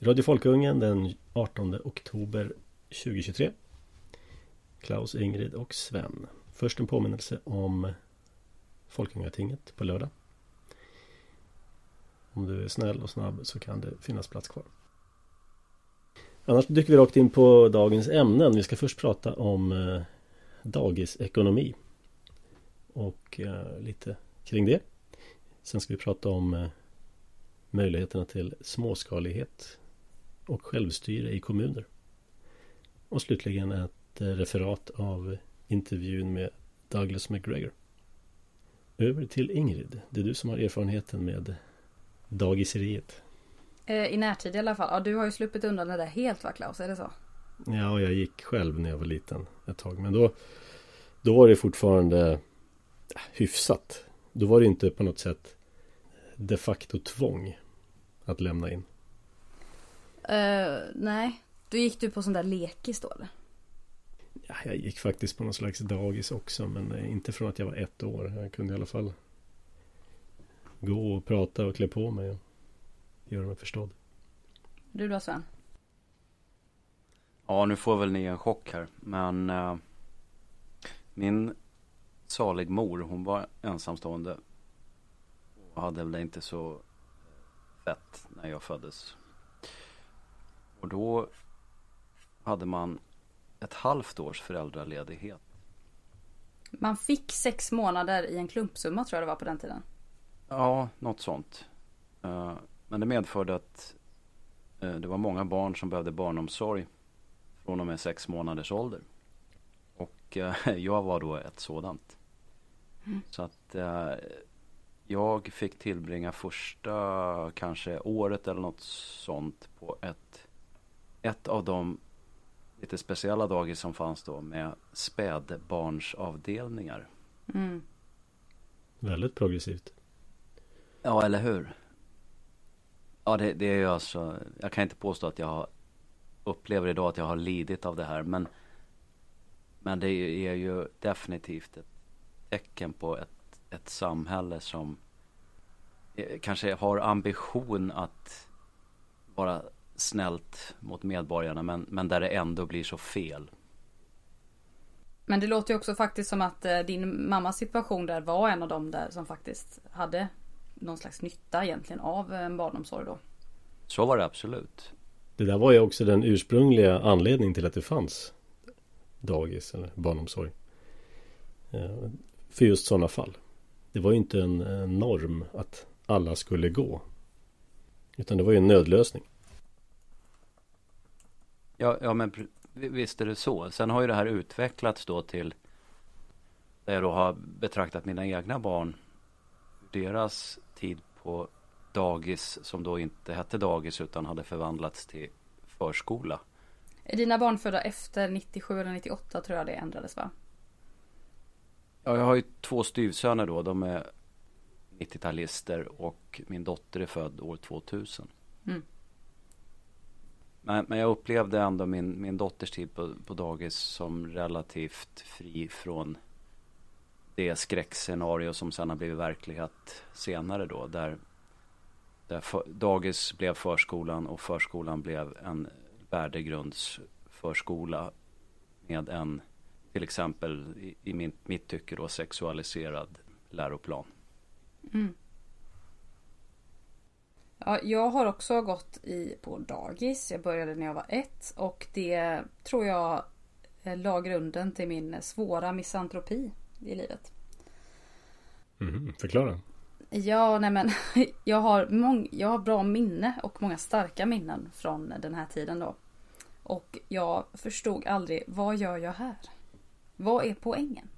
Radio Folkungen den 18 oktober 2023 Klaus, Ingrid och Sven. Först en påminnelse om Folkungatinget på lördag. Om du är snäll och snabb så kan det finnas plats kvar. Annars dyker vi rakt in på dagens ämnen. Vi ska först prata om eh, dagisekonomi. Och eh, lite kring det. Sen ska vi prata om eh, möjligheterna till småskalighet och självstyre i kommuner. Och slutligen ett eh, referat av intervjun med Douglas McGregor. Över till Ingrid. Det är du som har erfarenheten med dagiseriet. Eh, I närtid i alla fall. Ja, du har ju sluppit undan det där helt va Klaus? Är det så? Ja, jag gick själv när jag var liten ett tag. Men då, då var det fortfarande hyfsat. Då var det inte på något sätt de facto tvång att lämna in. Uh, nej, då gick du på sån där lekis då eller? Ja, jag gick faktiskt på någon slags dagis också men inte från att jag var ett år. Jag kunde i alla fall gå och prata och klä på mig och göra mig förstådd. Du då Sven? Ja, nu får väl ni en chock här. Men uh, min salig mor, hon var ensamstående. Och hade väl inte så fett när jag föddes. Och då hade man ett halvt års föräldraledighet. Man fick sex månader i en klumpsumma tror jag det var på den tiden. Ja, något sånt. Uh, men det medförde att uh, det var många barn som behövde barnomsorg från och med sex månaders ålder. Och uh, jag var då ett sådant. Mm. Så att jag fick tillbringa första kanske året eller något sånt på ett, ett av de lite speciella dagis som fanns då med spädbarnsavdelningar. Mm. Väldigt progressivt. Ja, eller hur? Ja, det, det, är ju alltså, jag kan inte påstå att jag upplever idag att jag har lidit av det här, men men det är ju definitivt ett tecken på ett ett samhälle som eh, kanske har ambition att vara snällt mot medborgarna men, men där det ändå blir så fel. Men det låter ju också faktiskt som att eh, din mammas situation där var en av dem där som faktiskt hade någon slags nytta egentligen av en barnomsorg då. Så var det absolut. Det där var ju också den ursprungliga anledningen till att det fanns dagis eller barnomsorg. Eh, för just sådana fall. Det var ju inte en, norm att alla skulle gå. Utan det var ju en nödlösning. Ja, ja men visst är det så. Sen har ju det här utvecklats då till där jag då har betraktat mina egna barn. Deras tid på dagis som då inte hette dagis utan hade förvandlats till förskola. Är dina barn födda efter 97 eller 98 tror jag det ändrades va? Ja, jag har ju två styvsöner då. De är 90-talister och min dotter är född år 2000. Mm. Men, men jag upplevde ändå min, min dotters tid på, på dagis som relativt fri från det skräckscenario som sen har blivit verklighet senare då. Där, där för, dagis blev förskolan och förskolan blev en värdegrundsförskola med en till exempel i, i min, mitt tycke då sexualiserad läroplan. Mm. Ja, jag har också gått i, på dagis. Jag började när jag var ett och det tror jag eh, la grunden till min svåra misantropi i livet. Mm, förklara. Ja, nej men jag har, mång, jag har bra minne och många starka minnen från den här tiden då. Och jag förstod aldrig, vad gör jag här? Vad är poängen?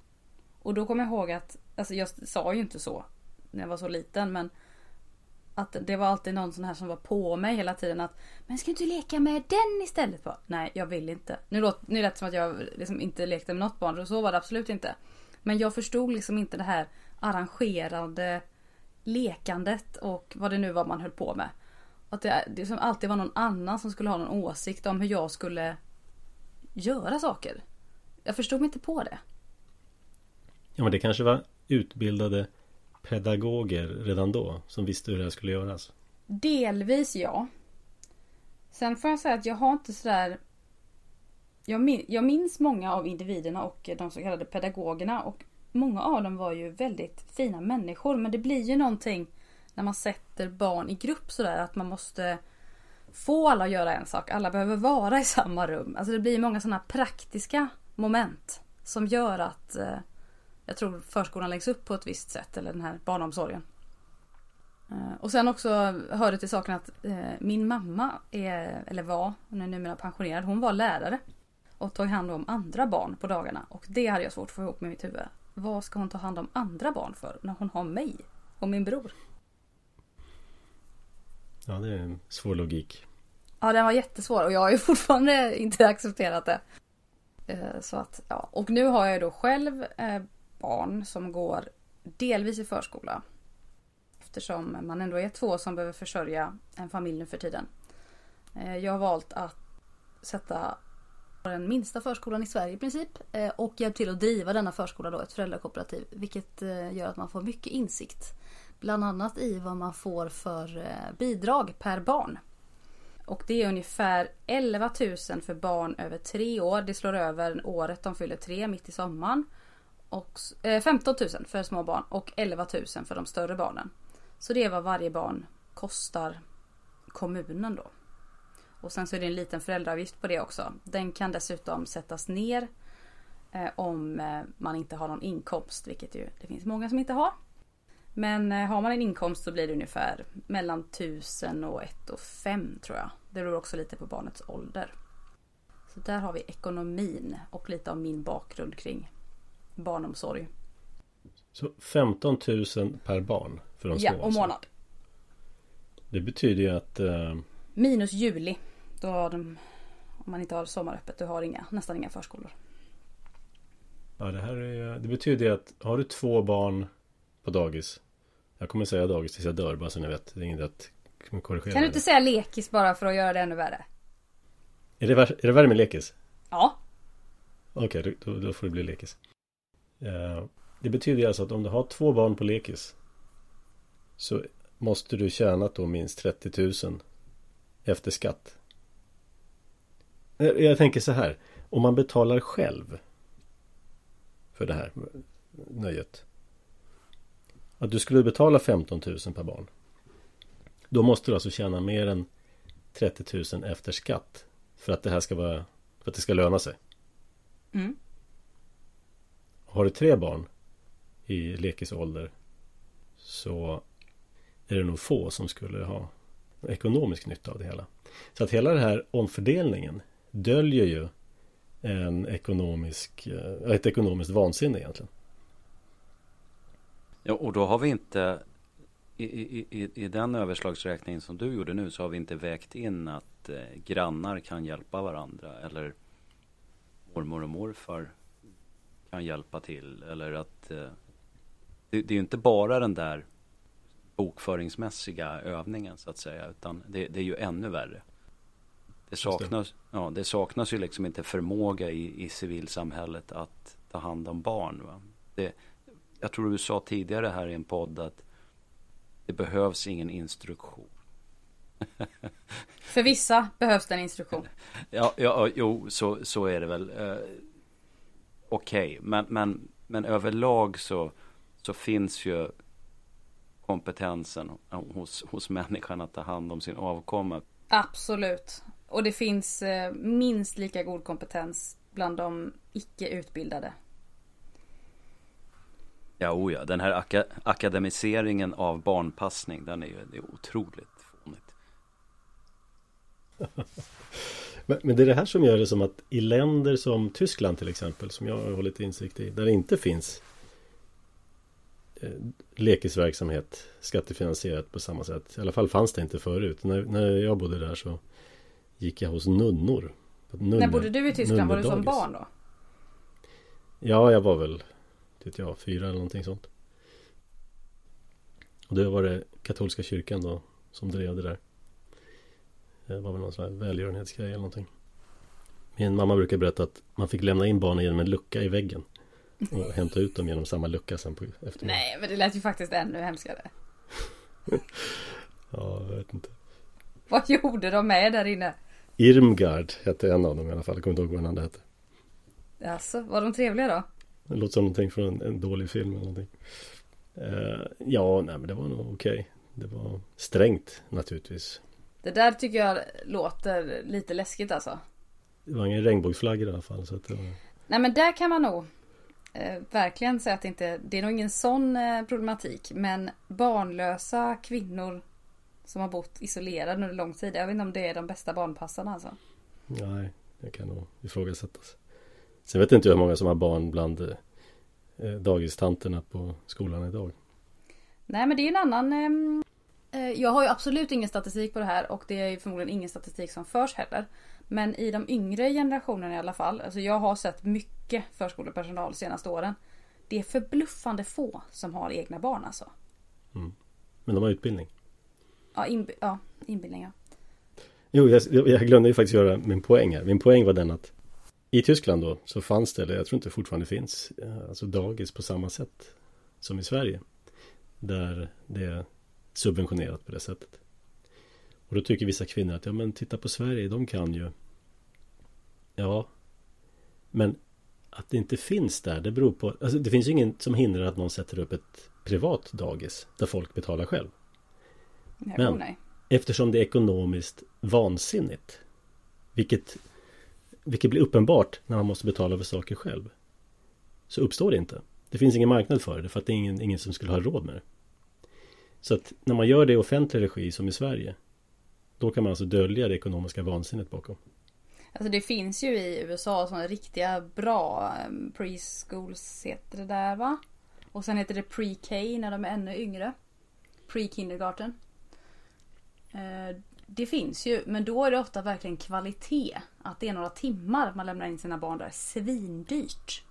Och då kommer jag ihåg att, alltså jag sa ju inte så när jag var så liten men att det var alltid någon sån här som var på mig hela tiden att Men ska du inte leka med den istället? Bara, Nej jag vill inte. Nu, låt, nu lät det som att jag liksom inte lekte med något barn och så var det absolut inte. Men jag förstod liksom inte det här arrangerade lekandet och vad det nu var man höll på med. Att det, det som alltid var någon annan som skulle ha någon åsikt om hur jag skulle göra saker. Jag förstod mig inte på det. Ja men det kanske var utbildade pedagoger redan då som visste hur det här skulle göras. Delvis ja. Sen får jag säga att jag har inte sådär jag, min, jag minns många av individerna och de så kallade pedagogerna och många av dem var ju väldigt fina människor men det blir ju någonting när man sätter barn i grupp sådär att man måste få alla att göra en sak. Alla behöver vara i samma rum. Alltså det blir många sådana praktiska moment som gör att eh, jag tror förskolan läggs upp på ett visst sätt eller den här barnomsorgen. Eh, och sen också hörde till saken att eh, min mamma är, eller var, hon är numera pensionerad, hon var lärare. Och tog hand om andra barn på dagarna. Och det hade jag svårt att få ihop med mitt huvud. Vad ska hon ta hand om andra barn för när hon har mig och min bror? Ja, det är en svår logik. Ja, den var jättesvår och jag har ju fortfarande inte accepterat det. Eh, så att, ja. Och nu har jag då själv barn som går delvis i förskola. Eftersom man ändå är två som behöver försörja en familj nu för tiden. Eh, jag har valt att sätta den minsta förskolan i Sverige i princip. Eh, och hjälpt till att driva denna förskola då, ett föräldrakooperativ. Vilket eh, gör att man får mycket insikt. Bland annat i vad man får för bidrag per barn. Och det är ungefär 11 000 för barn över tre år. Det slår över året de fyller tre mitt i sommaren. Och, eh, 15 000 för små barn och 11 000 för de större barnen. Så det är vad varje barn kostar kommunen då. Och sen så är det en liten föräldraavgift på det också. Den kan dessutom sättas ner eh, om eh, man inte har någon inkomst, vilket ju det finns många som inte har. Men eh, har man en inkomst så blir det ungefär mellan 1000 och 1 och 5 tror jag. Det beror också lite på barnets ålder. Så där har vi ekonomin och lite av min bakgrund kring barnomsorg. Så 15 000 per barn för de små? Ja, och alltså. månad. Det betyder ju att... Uh... Minus juli. Då har de, om man inte har sommaröppet, du har inga, nästan inga förskolor. Ja, det här är, det betyder ju att har du två barn på dagis. Jag kommer säga dagis tills jag dör bara så ni vet. Det är inget att korrigera. Kan du inte säga lekis bara för att göra det ännu värre? Är det, är det värre med lekis? Ja. Okej, okay, då, då, får det bli lekis. Eh, det betyder alltså att om du har två barn på lekis så måste du tjäna då minst 30 000 efter skatt. Eh, jag tänker så här. Om man betalar själv för det här nöjet att du skulle betala 15 000 per barn. Då måste du alltså tjäna mer än 30 000 efter skatt. För att det här ska vara För att det ska löna sig. Mm. Har du tre barn i lekisålder så är det nog få som skulle ha ekonomisk nytta av det hela. Så att hela den här omfördelningen döljer ju en ekonomisk, eh, ett ekonomiskt vansinne egentligen. Ja, och då har vi inte i, i, i den överslagsräkningen som du gjorde nu så har vi inte vägt in att eh, grannar kan hjälpa varandra eller mormor och morfar kan hjälpa till eller att eh, det, det är ju inte bara den där bokföringsmässiga övningen så att säga utan det, det är ju ännu värre. Det saknas, ja, det saknas ju liksom inte förmåga i, i civilsamhället att ta hand om barn. Va? Det, jag tror du sa tidigare här i en podd att det behövs ingen instruktion. För vissa behövs det en instruktion. Ja, ja jo, så, så är det väl. Okej, okay. men, men, men överlag så, så finns ju kompetensen hos, hos människan att ta hand om sin avkomma. Absolut. Och det finns eh, minst lika god kompetens bland de icke utbildade Ja, oh ja. Den här aka akademiseringen av barnpassning, den är ju det är otroligt fånigt. men, men, det är det här som gör det som att i länder som Tyskland till exempel, som jag har lite insikt i, där det inte finns eh, lekisverksamhet skattefinansierat på samma sätt. I alla fall fanns det inte förut. När, när jag bodde där så gick jag hos nunnor. Nunne, när bodde du i Tyskland? Var du som barn då? Ja, jag var väl vet jag, fyra eller någonting sånt. Och det var det katolska kyrkan då som drev det där. Det var väl någon sån här välgörenhetsgrej eller någonting. Min mamma brukar berätta att man fick lämna in barnen genom en lucka i väggen. Och hämta ut dem genom samma lucka sen på eftermiddagen. Nej, men det lät ju faktiskt ännu hemskare. ja, jag vet inte. Vad gjorde de med där inne? Irmgard hette en av dem i alla fall. Jag kommer inte ihåg vad den andra hette. Alltså, var de trevliga då? Det låter som någonting från en, en dålig film eller någonting. Uh, ja, nej men det var nog okej. Okay. Det var strängt naturligtvis. Det där tycker jag låter lite läskigt alltså. Det var ingen regnbågsflagga i alla fall. Så att det var... Nej men där kan man nog eh, verkligen säga att det inte det är nog ingen sån eh, problematik. Men barnlösa kvinnor som har bott isolerade under lång tid. Jag vet inte om det är de bästa barnpassarna alltså. Nej, det kan nog ifrågasättas. Sen vet inte jag hur många som har barn bland eh, dagistanterna på skolan idag. Nej men det är en annan ehm, eh, Jag har ju absolut ingen statistik på det här och det är förmodligen ingen statistik som förs heller. Men i de yngre generationerna i alla fall. Alltså jag har sett mycket förskolepersonal de senaste åren. Det är förbluffande få som har egna barn alltså. Mm. Men de har utbildning? Ja, inb ja inbildning ja. Jo, jag, jag glömde ju faktiskt göra min poäng här. Min poäng var den att i Tyskland då så fanns det, eller jag tror inte fortfarande finns, eh, alltså dagis på samma sätt som i Sverige. Där det subventionerat på det sättet. Och då tycker vissa kvinnor att ja men titta på Sverige, de kan ju. Ja. Men att det inte finns där, det beror på, alltså det finns ju ingen som hindrar att någon sätter upp ett privat dagis där folk betalar själv. Nej, men nej. eftersom det är ekonomiskt vansinnigt, vilket, vilket blir uppenbart när man måste betala för saker själv, så uppstår det inte. Det finns ingen marknad för det för att det är ingen, ingen som skulle ha råd med det. Så att när man gör det i offentlig regi som i Sverige Då kan man alltså dölja det ekonomiska vansinnet bakom. Alltså det finns ju i USA sådana riktiga bra ehm, preschools heter det där va? Och sen heter det pre-K när de är ännu yngre. Pre-kindergarten. Eh, det finns ju, men då är det ofta verkligen kvalitet. Att det är några timmar man lämnar in sina barn där. Svindyrt.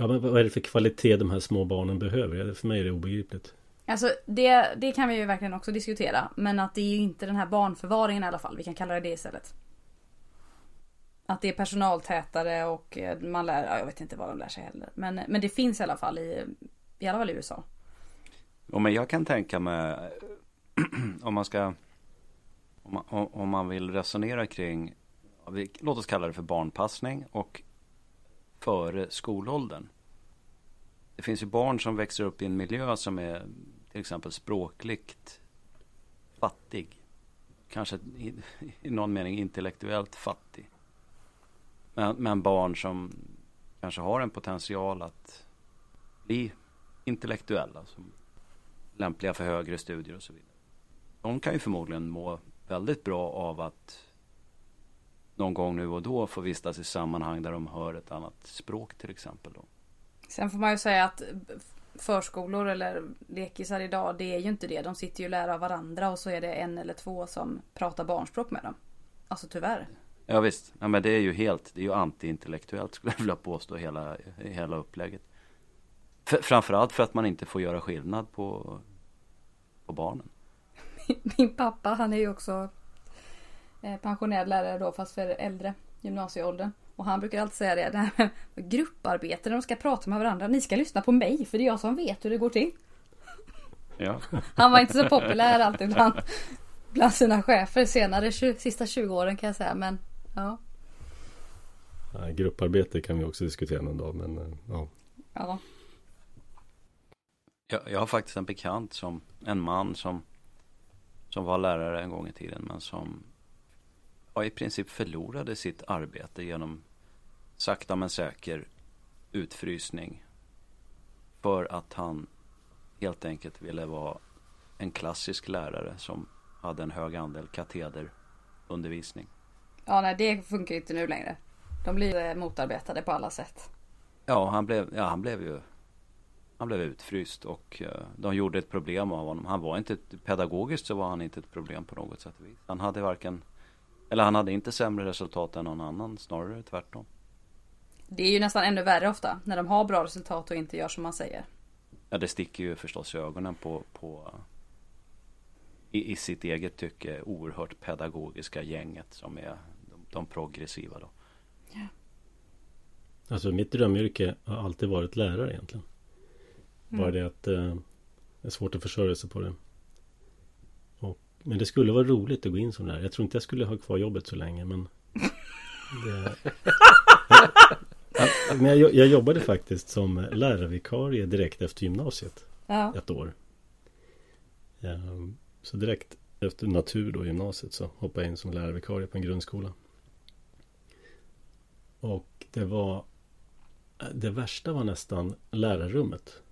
Ja men vad är det för kvalitet de här små barnen behöver? För mig är det obegripligt. Alltså det, det kan vi ju verkligen också diskutera. Men att det är ju inte den här barnförvaringen i alla fall. Vi kan kalla det det istället. Att det är personaltätare och eh, man lär, ja, jag vet inte vad de lär sig heller. Men, men det finns i alla fall i, i alla fall i USA. Ja, men jag kan tänka mig om man ska om man, om man vill resonera kring låt oss kalla det för barnpassning och före skolåldern. Det finns ju barn som växer upp i en miljö som är till exempel språkligt fattig. Kanske i, i någon mening intellektuellt fattig. Men, men, barn som kanske har en potential att bli intellektuella. Som lämpliga för högre studier och så vidare. De kan ju förmodligen må väldigt bra av att någon gång nu och då få vistas i sammanhang där de hör ett annat språk till exempel. Då. Sen får man ju säga att förskolor eller lekisar idag, det är ju inte det. De sitter ju och lär av varandra och så är det en eller två som pratar barnspråk med dem. Alltså tyvärr. Ja visst, ja, men det är ju helt, det är ju antiintellektuellt skulle jag vilja påstå hela, hela upplägget. F framförallt för att man inte får göra skillnad på, på barnen. Min pappa han är ju också pensionerad lärare då fast för äldre gymnasieåldern. Och han brukar alltid säga det, det här med grupparbete när de ska prata med varandra. Ni ska lyssna på mig för det är jag som vet hur det går till. Ja. Han var inte så populär alltid bland, bland sina chefer senare, sista 20 åren kan jag säga. Men ja. ja grupparbete kan vi också diskutera någon dag men eh, ja. Ja. Jag, jag har faktiskt en bekant som en man som som var lärare en gång i tiden men som ja, i princip förlorade sitt arbete genom sakta men säker utfrysning. För att han helt enkelt ville vara en klassisk lärare som hade en hög andel katederundervisning. Ja, nej det funkar ju inte nu längre. De blir motarbetade på alla sätt. Ja, han blev, ja, han blev ju han blev utfryst och uh, de gjorde ett problem av honom. Han var inte, pedagogiskt så var han inte ett problem på något sätt. Han hade varken eller han hade inte sämre resultat än någon annan, snarare tvärtom. Det är ju nästan ännu värre ofta när de har bra resultat och inte gör som man säger. Ja, det sticker ju förstås i ögonen på, på i, i sitt eget tycke oerhört pedagogiska gänget som är de, de progressiva då. Ja. Alltså mitt drömyrke har alltid varit lärare egentligen. Bara mm. det att eh, det är svårt att försörja sig på det. Men det skulle vara roligt att gå in som lärare. Jag tror inte jag skulle ha kvar jobbet så länge men det... Men jag, jag jobbade faktiskt som lärarvikarie direkt efter gymnasiet. Ja. Ett år. Ehm, Så direkt efter natur då gymnasiet så hoppade jag in som lärarvikarie på en grundskola. Och det var Det värsta var nästan lärarrummet.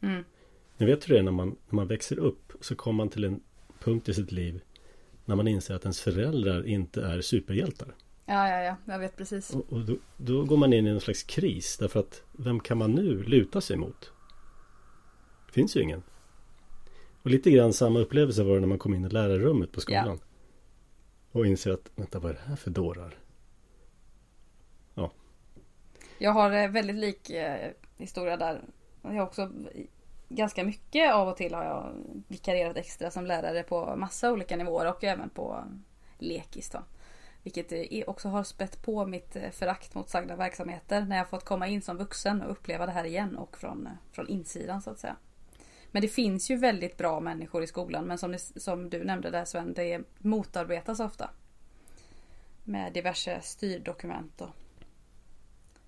Mm. Ni vet hur det är när man, när man växer upp så kommer man till en punkt i sitt liv när man inser att ens föräldrar inte är superhjältar. Ja, ja, ja. Jag vet precis. Och, och då, då går man in i en slags kris därför att vem kan man nu luta sig mot? Det finns ju ingen. Och lite grann samma upplevelse var det när man kom in i lärarrummet på skolan. Och inser att, vänta vad är det här för dårar? Jag har eh, väldigt lik eh, historia där. Jag har också ganska mycket av och till har jag vikarierat extra som lärare på massa olika nivåer och även på lekis då. Vilket eh, också har spett på mitt eh, förakt mot sagda verksamheter när jag fått komma in som vuxen och uppleva det här igen och från, eh, från insidan så att säga. Men det finns ju väldigt bra människor i skolan men som, det, som du nämnde där Sven, det motarbetas ofta. Med diverse styrdokument och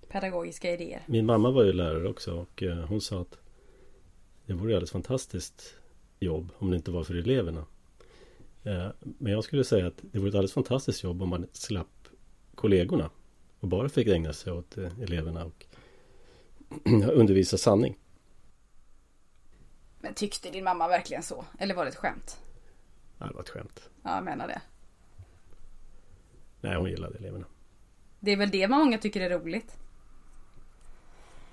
pedagogiska idéer. Min mamma var ju lärare också och hon sa att det vore alldeles fantastiskt jobb om det inte var för eleverna. Eh, Men jag skulle säga att det vore ett alldeles fantastiskt jobb om man slapp kollegorna och bara fick ägna sig åt eh, eleverna och undervisa sanning. Men tyckte din mamma verkligen så? Eller var det ett skämt? Ja, det var ett skämt. Ja, jag menar det. Nej, hon gillade eleverna. Det är väl det många tycker är roligt.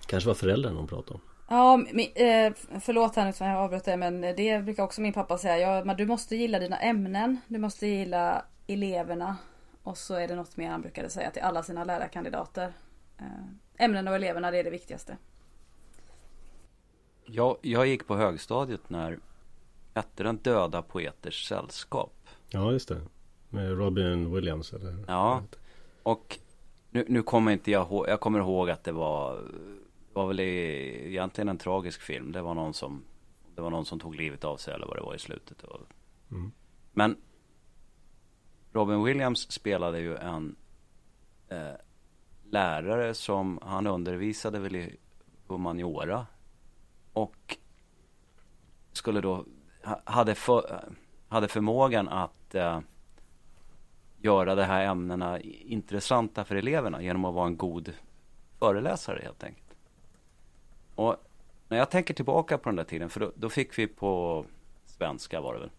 Kanske var föräldrarna hon pratade om. Ja, men, eh, förlåt här nu som jag avbröt det men det brukar också min pappa säga. Ja, men du måste gilla dina ämnen. Du måste gilla eleverna. Och så är det något mer han brukade säga till alla sina lärarkandidater. Eh, ämnen och eleverna det är det viktigaste. Jag, jag gick på högstadiet när hette den Döda Poeters Sällskap. Ja, just det. Med Robin Williams eller? Ja. Och nu, nu kommer inte jag ihåg, jag kommer ihåg att det var, var väl egentligen en tragisk film. Det var någon som, det var någon som tog livet av sig eller vad det var i slutet. Mm. Men Robin Williams spelade ju en eh, lärare som han undervisade väl i humaniora. Och skulle då, ha- hade, för, hade förmågan att eh, göra de här ämnena intressanta för eleverna genom att vara en god föreläsare helt enkelt. Och när jag tänker tillbaka på den där tiden, för då, då fick vi på svenska var det väl,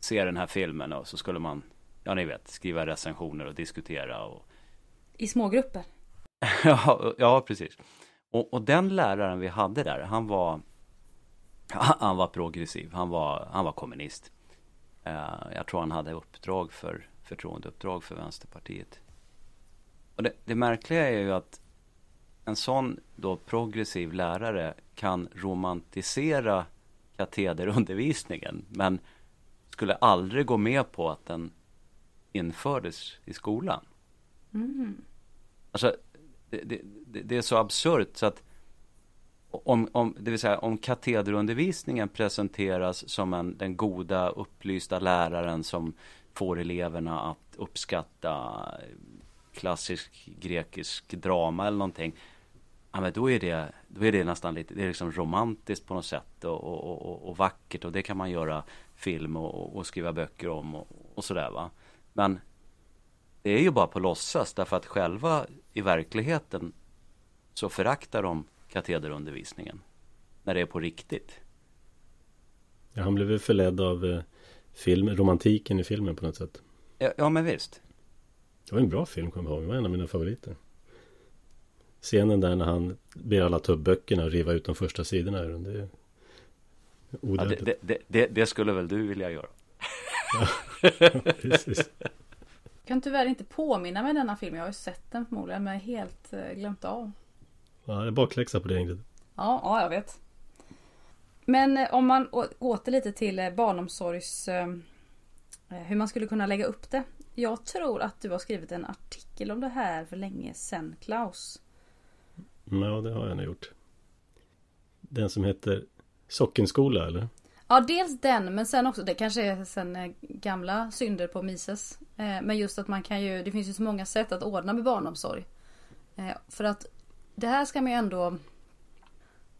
se den här filmen och så skulle man, ja ni vet, skriva recensioner och diskutera och I små grupper. ja, ja, precis. Och, och den läraren vi hade där, han var han var progressiv, han var, han var kommunist. Eh, jag tror han hade uppdrag för förtroendeuppdrag för Vänsterpartiet. Och det, det märkliga är ju att en sån då progressiv lärare kan romantisera katederundervisningen men skulle aldrig gå med på att den infördes i skolan. Mm. Alltså, det, det, det är så absurt så att om, om, det vill säga om katederundervisningen presenteras som en, den goda upplysta läraren som får eleverna att uppskatta klassisk grekisk drama eller någonting. Ja, men då är det, då är det nästan lite, det är liksom romantiskt på något sätt och, och, och, och vackert och det kan man göra film och, och skriva böcker om och, och sådär va. Men det är ju bara på låtsas därför att själva i verkligheten så föraktar de katederundervisningen när det är på riktigt. Ja, han blev väl förledd av eh, film, romantiken i filmen på något sätt. Ja, ja men visst. Det var en bra film, kommer jag ihåg. Det var en av mina favoriter. Scenen där när han ber alla ta upp böckerna och riva ut de första sidorna ur den. Det är Ja, det, det, det, det, det skulle väl du vilja göra? Precis. Jag kan tyvärr inte påminna mig denna film. Jag har ju sett den förmodligen men helt eh, glömt av. Ja, det är bakläxa på det Ingrid. Ja, ja jag vet. Men eh, om man åter lite till eh, barnomsorgs... Hur man skulle kunna lägga upp det. Jag tror att du har skrivit en artikel om det här för länge sedan, Klaus. Mm, ja, det har jag nog gjort. Den som heter Sockenskola, eller? Ja, dels den, men sen också, det kanske är sen eh, gamla synder på Mises. Eh, men just att man kan ju, det finns ju så många sätt att ordna med barnomsorg. Eh, för att det här ska man ju ändå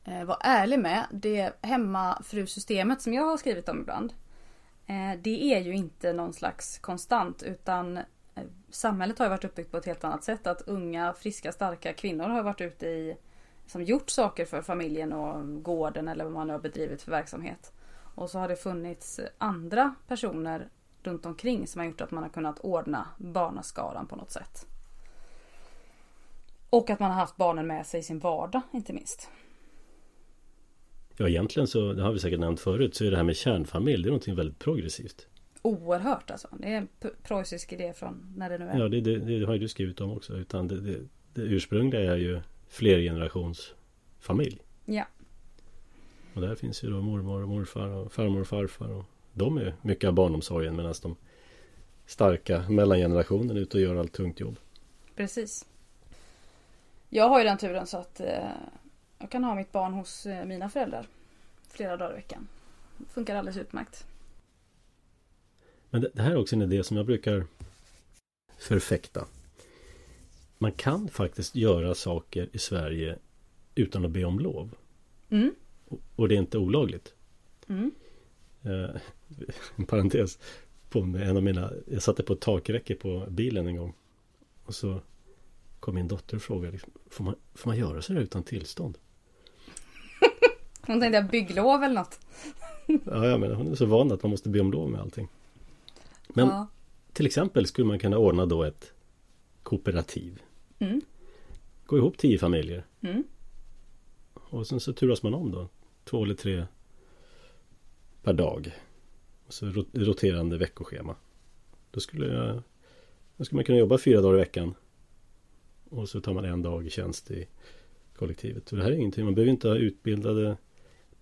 vara ärlig med. Det hemmafrusystemet som jag har skrivit om ibland. Det är ju inte någon slags konstant utan samhället har ju varit uppbyggt på ett helt annat sätt. Att unga, friska, starka kvinnor har varit ute i som gjort saker för familjen och gården eller vad man nu har bedrivit för verksamhet. Och så har det funnits andra personer runt omkring som har gjort att man har kunnat ordna barnaskaran på något sätt. Och att man har haft barnen med sig i sin vardag, inte minst. Ja, egentligen så, det har vi säkert nämnt förut, så är det här med kärnfamilj, det är någonting väldigt progressivt. Oerhört alltså. Det är en preussisk idé från när det nu är. Ja, det, det, det har ju du skrivit om också. Utan det, det, det ursprungliga är ju flergenerationsfamilj. Ja. Och där finns ju då mormor och morfar och farmor och farfar. Och de är mycket av barnomsorgen medan de starka mellangenerationen är ute och gör allt tungt jobb. Precis. Jag har ju den turen så att eh, jag kan ha mitt barn hos eh, mina föräldrar flera dagar i veckan. Det funkar alldeles utmärkt. Men det, det här är också en idé som jag brukar förfäkta. Man kan faktiskt göra saker i Sverige utan att be om lov. Mm. Och det är inte olagligt. Mm. Eh, en parentes. På en av mina, jag satte på ett takräcke på bilen en gång. Och så kom min dotter och frågade. Får, man, får man göra så utan tillstånd? Hon tänkte bygglov eller något. ja, ja, men hon är så van att man måste be om lov med allting. Men ja. till exempel skulle man kunna ordna då ett kooperativ. Mm. Gå ihop tio familjer. Mm. Och sen så turas man om då. Två eller tre per dag. Och så roterande veckoschema. Då skulle jag Då skulle man kunna jobba fyra dagar i veckan. Och så tar man en dag i tjänst i kollektivet. Och det här är ingenting. Man behöver inte ha utbildade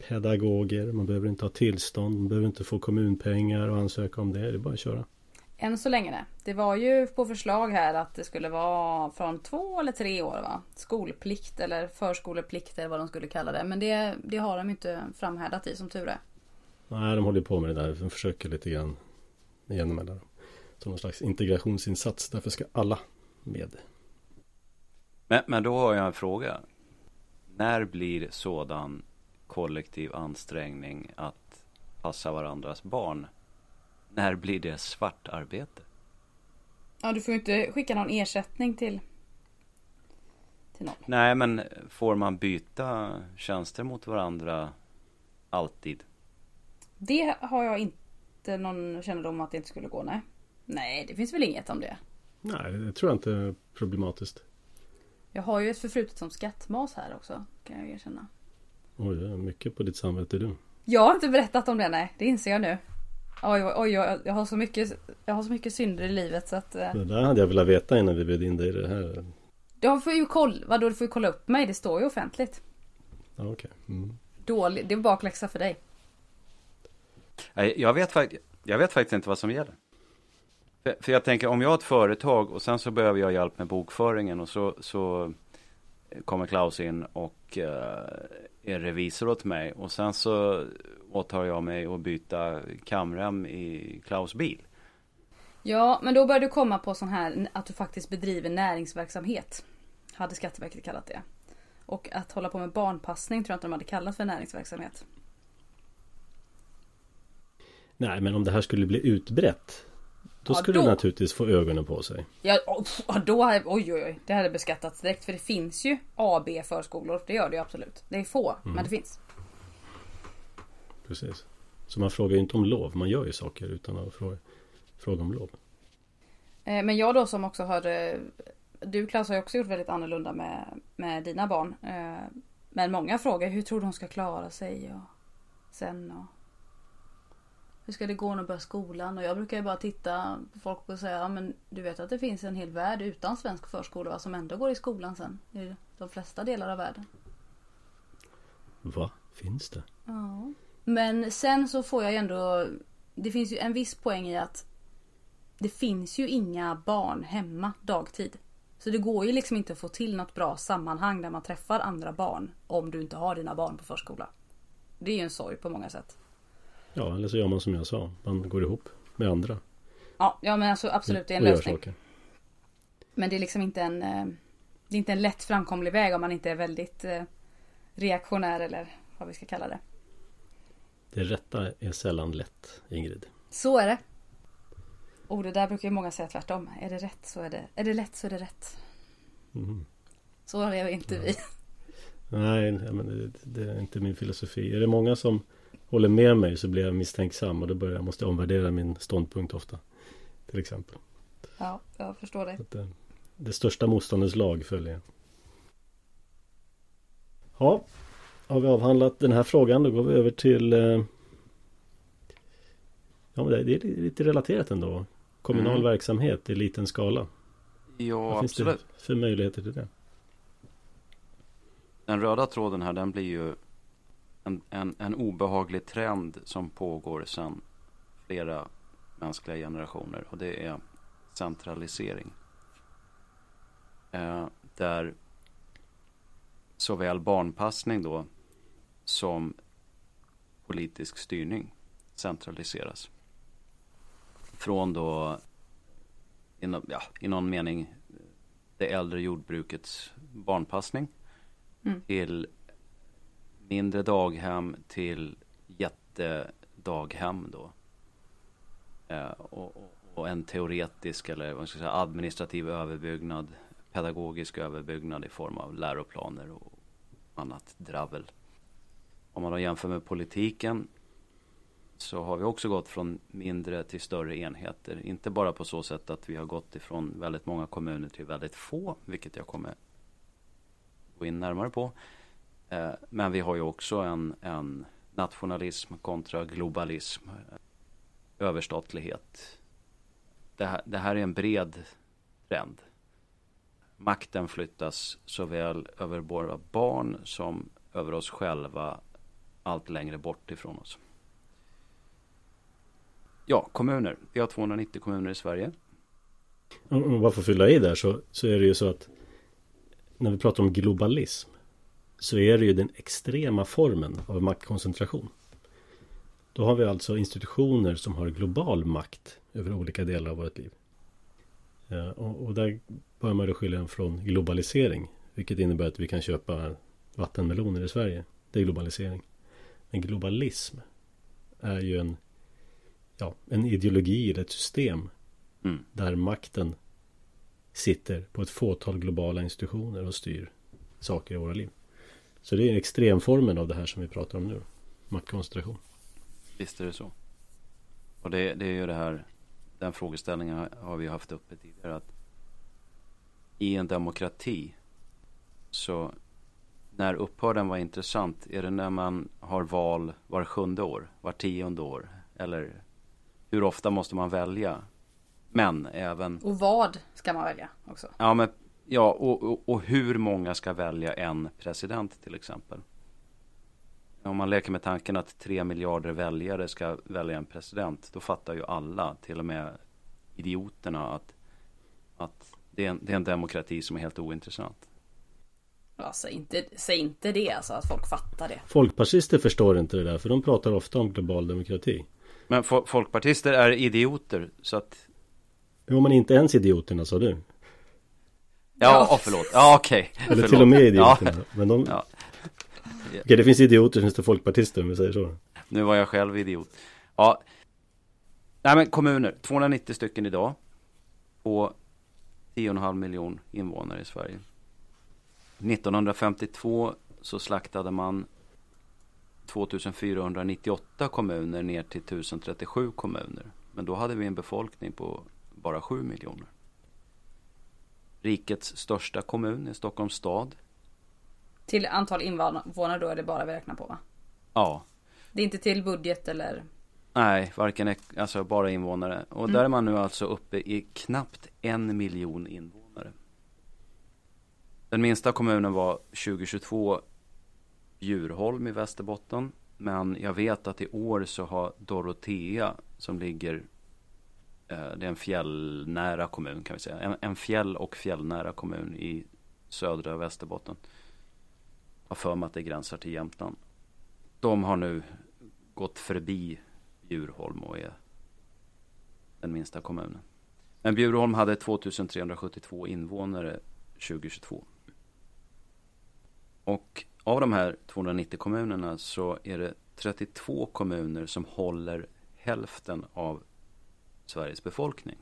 pedagoger. Man behöver inte ha tillstånd. Man behöver inte få kommunpengar och ansöka om det. Det är bara att köra. Än så länge det. Det var ju på förslag här att det skulle vara från två eller tre år va? Skolplikt eller förskoleplikt eller vad de skulle kalla det. Men det, det har de inte framhärdat i som tur är. Nej, de håller på med det där. De försöker lite grann igenom det där. Som någon slags integrationsinsats. Därför ska alla med. Men, men då har jag en fråga. När blir sådan kollektiv ansträngning att passa varandras barn när blir det svartarbete? Ja, du får ju inte skicka någon ersättning till, till någon. Nej, men får man byta tjänster mot varandra alltid? Det har jag inte någon kännedom om att det inte skulle gå, nej. Nej, det finns väl inget om det. Nej, det tror jag inte är problematiskt. Jag har ju ett förflutet som skattmas här också, kan jag erkänna. Oj, det är mycket på ditt samvete du. Jag har inte berättat om det, nej. Det inser jag nu. Oj, oj, oj, jag har så mycket, jag har så mycket synder i livet så att... Eh... Det där hade jag velat veta innan vi bjöd in dig i det här. Du får ju kolla, vadå du får ju kolla upp mig, det står ju offentligt. Ja, okej. Okay. Mm. Dålig, det är bakläxa för dig. Jag vet, jag vet faktiskt inte vad som gäller. För jag tänker om jag har ett företag och sen så behöver jag hjälp med bokföringen och så, så kommer Klaus in och uh, är revisor åt mig och sen så åtar jag mig att byta kamrem i Klaus bil. Ja, men då börjar du komma på sån här att du faktiskt bedriver näringsverksamhet. Hade Skatteverket kallat det. Och att hålla på med barnpassning tror jag inte de hade kallat för näringsverksamhet. Nej, men om det här skulle bli utbrett då skulle ja, då... du naturligtvis få ögonen på sig. Ja, då hade, oj oj oj. Det hade beskattats direkt. För det finns ju AB förskolor. Det gör det ju absolut. Det är få, mm. men det finns. Precis. Så man frågar ju inte om lov. Man gör ju saker utan att fråga, fråga om lov. Eh, men jag då som också har eh, Du Klas har ju också gjort väldigt annorlunda med, med dina barn. Eh, men många frågar hur tror du de ska klara sig och sen och hur ska det gå när de börjar skolan? Och jag brukar ju bara titta på folk och säga, ja, men du vet att det finns en hel värld utan svensk förskola som ändå går i skolan sen. I de flesta delar av världen. Va? Finns det? Ja. Men sen så får jag ändå, det finns ju en viss poäng i att det finns ju inga barn hemma dagtid. Så det går ju liksom inte att få till något bra sammanhang där man träffar andra barn om du inte har dina barn på förskola. Det är ju en sorg på många sätt. Ja, eller så gör man som jag sa. Man går ihop med andra. Ja, ja men alltså absolut det är en lösning. Men det är liksom inte en eh, Det är inte en lätt framkomlig väg om man inte är väldigt eh, reaktionär eller vad vi ska kalla det. Det rätta är sällan lätt, Ingrid. Så är det. Och det där brukar ju många säga tvärtom. Är det rätt så är det, är det lätt så är det rätt. Mm. Så lever inte ja. vi. Nej, men det, det, är inte min filosofi. Är det många som håller med mig så blir jag misstänksam och då börjar jag måste omvärdera min ståndpunkt ofta. Till exempel. Ja, jag förstår det. det, det största motståndets lag följer jag. Ja, har vi avhandlat den här frågan då går vi över till eh, Ja, men det, är lite relaterat ändå. Kommunal mm. verksamhet i liten skala. Ja, Vad finns absolut. det för möjligheter till det? Den röda tråden här den blir ju en, en, en obehaglig trend som pågår sedan flera mänskliga generationer och det är centralisering. Eh, där såväl barnpassning då som politisk styrning centraliseras. Från då inom, ja, i någon mening det äldre jordbrukets barnpassning mm. till mindre daghem till jättedaghem då. Eh, och, och, en teoretisk eller vad ska jag säga, administrativ överbyggnad, pedagogisk överbyggnad i form av läroplaner och annat dravel. Om man då jämför med politiken så har vi också gått från mindre till större enheter. Inte bara på så sätt att vi har gått ifrån väldigt många kommuner till väldigt få, vilket jag kommer gå in närmare på. Eh, men vi har ju också en, en nationalism kontra globalism, eh, överstatlighet. Det här, det här är en bred trend. Makten flyttas såväl över våra barn som över oss själva allt längre bort ifrån oss. Ja, kommuner. Vi har 290 kommuner i Sverige. Om man får fylla i där så, så är det ju så att när vi pratar om globalism så är det ju den extrema formen av maktkoncentration. Då har vi alltså institutioner som har global makt över olika delar av vårt liv. Och, och där bör man då skilja från globalisering. Vilket innebär att vi kan köpa vattenmeloner i Sverige. Det är globalisering. Men globalism är ju en, ja, en ideologi eller ett system mm. där makten sitter på ett fåtal globala institutioner och styr saker i våra liv. Så det är extremformen av det här som vi pratar om nu. Maktkoncentration. Visst är det så. Och det, det är ju det här, den frågeställningen har vi haft uppe tidigare. Att I en demokrati så när upphör den vara intressant? Är det när man har val var sjunde år, var tionde år? Eller hur ofta måste man välja? Men även... Och vad ska man välja också? Ja, men, ja och, och, och hur många ska välja en president till exempel? Om man leker med tanken att tre miljarder väljare ska välja en president, då fattar ju alla, till och med idioterna, att, att det, är en, det är en demokrati som är helt ointressant. Ja, säg inte, säg inte det alltså, att folk fattar det. Folkpartister förstår inte det där, för de pratar ofta om global demokrati. Men fo folkpartister är idioter, så att... Jo, men inte ens idioterna, sa du. Ja, oh, förlåt. Ja, okej. Okay. Eller till och med idioterna. Ja. Men de... Ja. Okej, okay, det finns idioter, finns det folkpartister, om vi säger så. Nu var jag själv idiot. Ja. Nej, men kommuner. 290 stycken idag. Och 10,5 miljon invånare i Sverige. 1952 så slaktade man 2498 kommuner ner till 1037 kommuner. Men då hade vi en befolkning på bara 7 miljoner. Rikets största kommun är Stockholms stad. Till antal invånare då är det bara vi räknar på va? Ja. Det är inte till budget eller? Nej, varken alltså bara invånare. Och mm. där är man nu alltså uppe i knappt en miljon invånare. Den minsta kommunen var 2022 Bjurholm i Västerbotten. Men jag vet att i år så har Dorotea som ligger Eh, det är en fjällnära kommun kan vi säga. En, en fjäll och fjällnära kommun i södra Västerbotten. Har för mig att det gränsar till Jämtland. De har nu gått förbi Bjurholm och är den minsta kommunen. Men Bjurholm hade 2372 invånare 2022. Och av de här 290 kommunerna så är det 32 kommuner som håller hälften av Sveriges befolkning.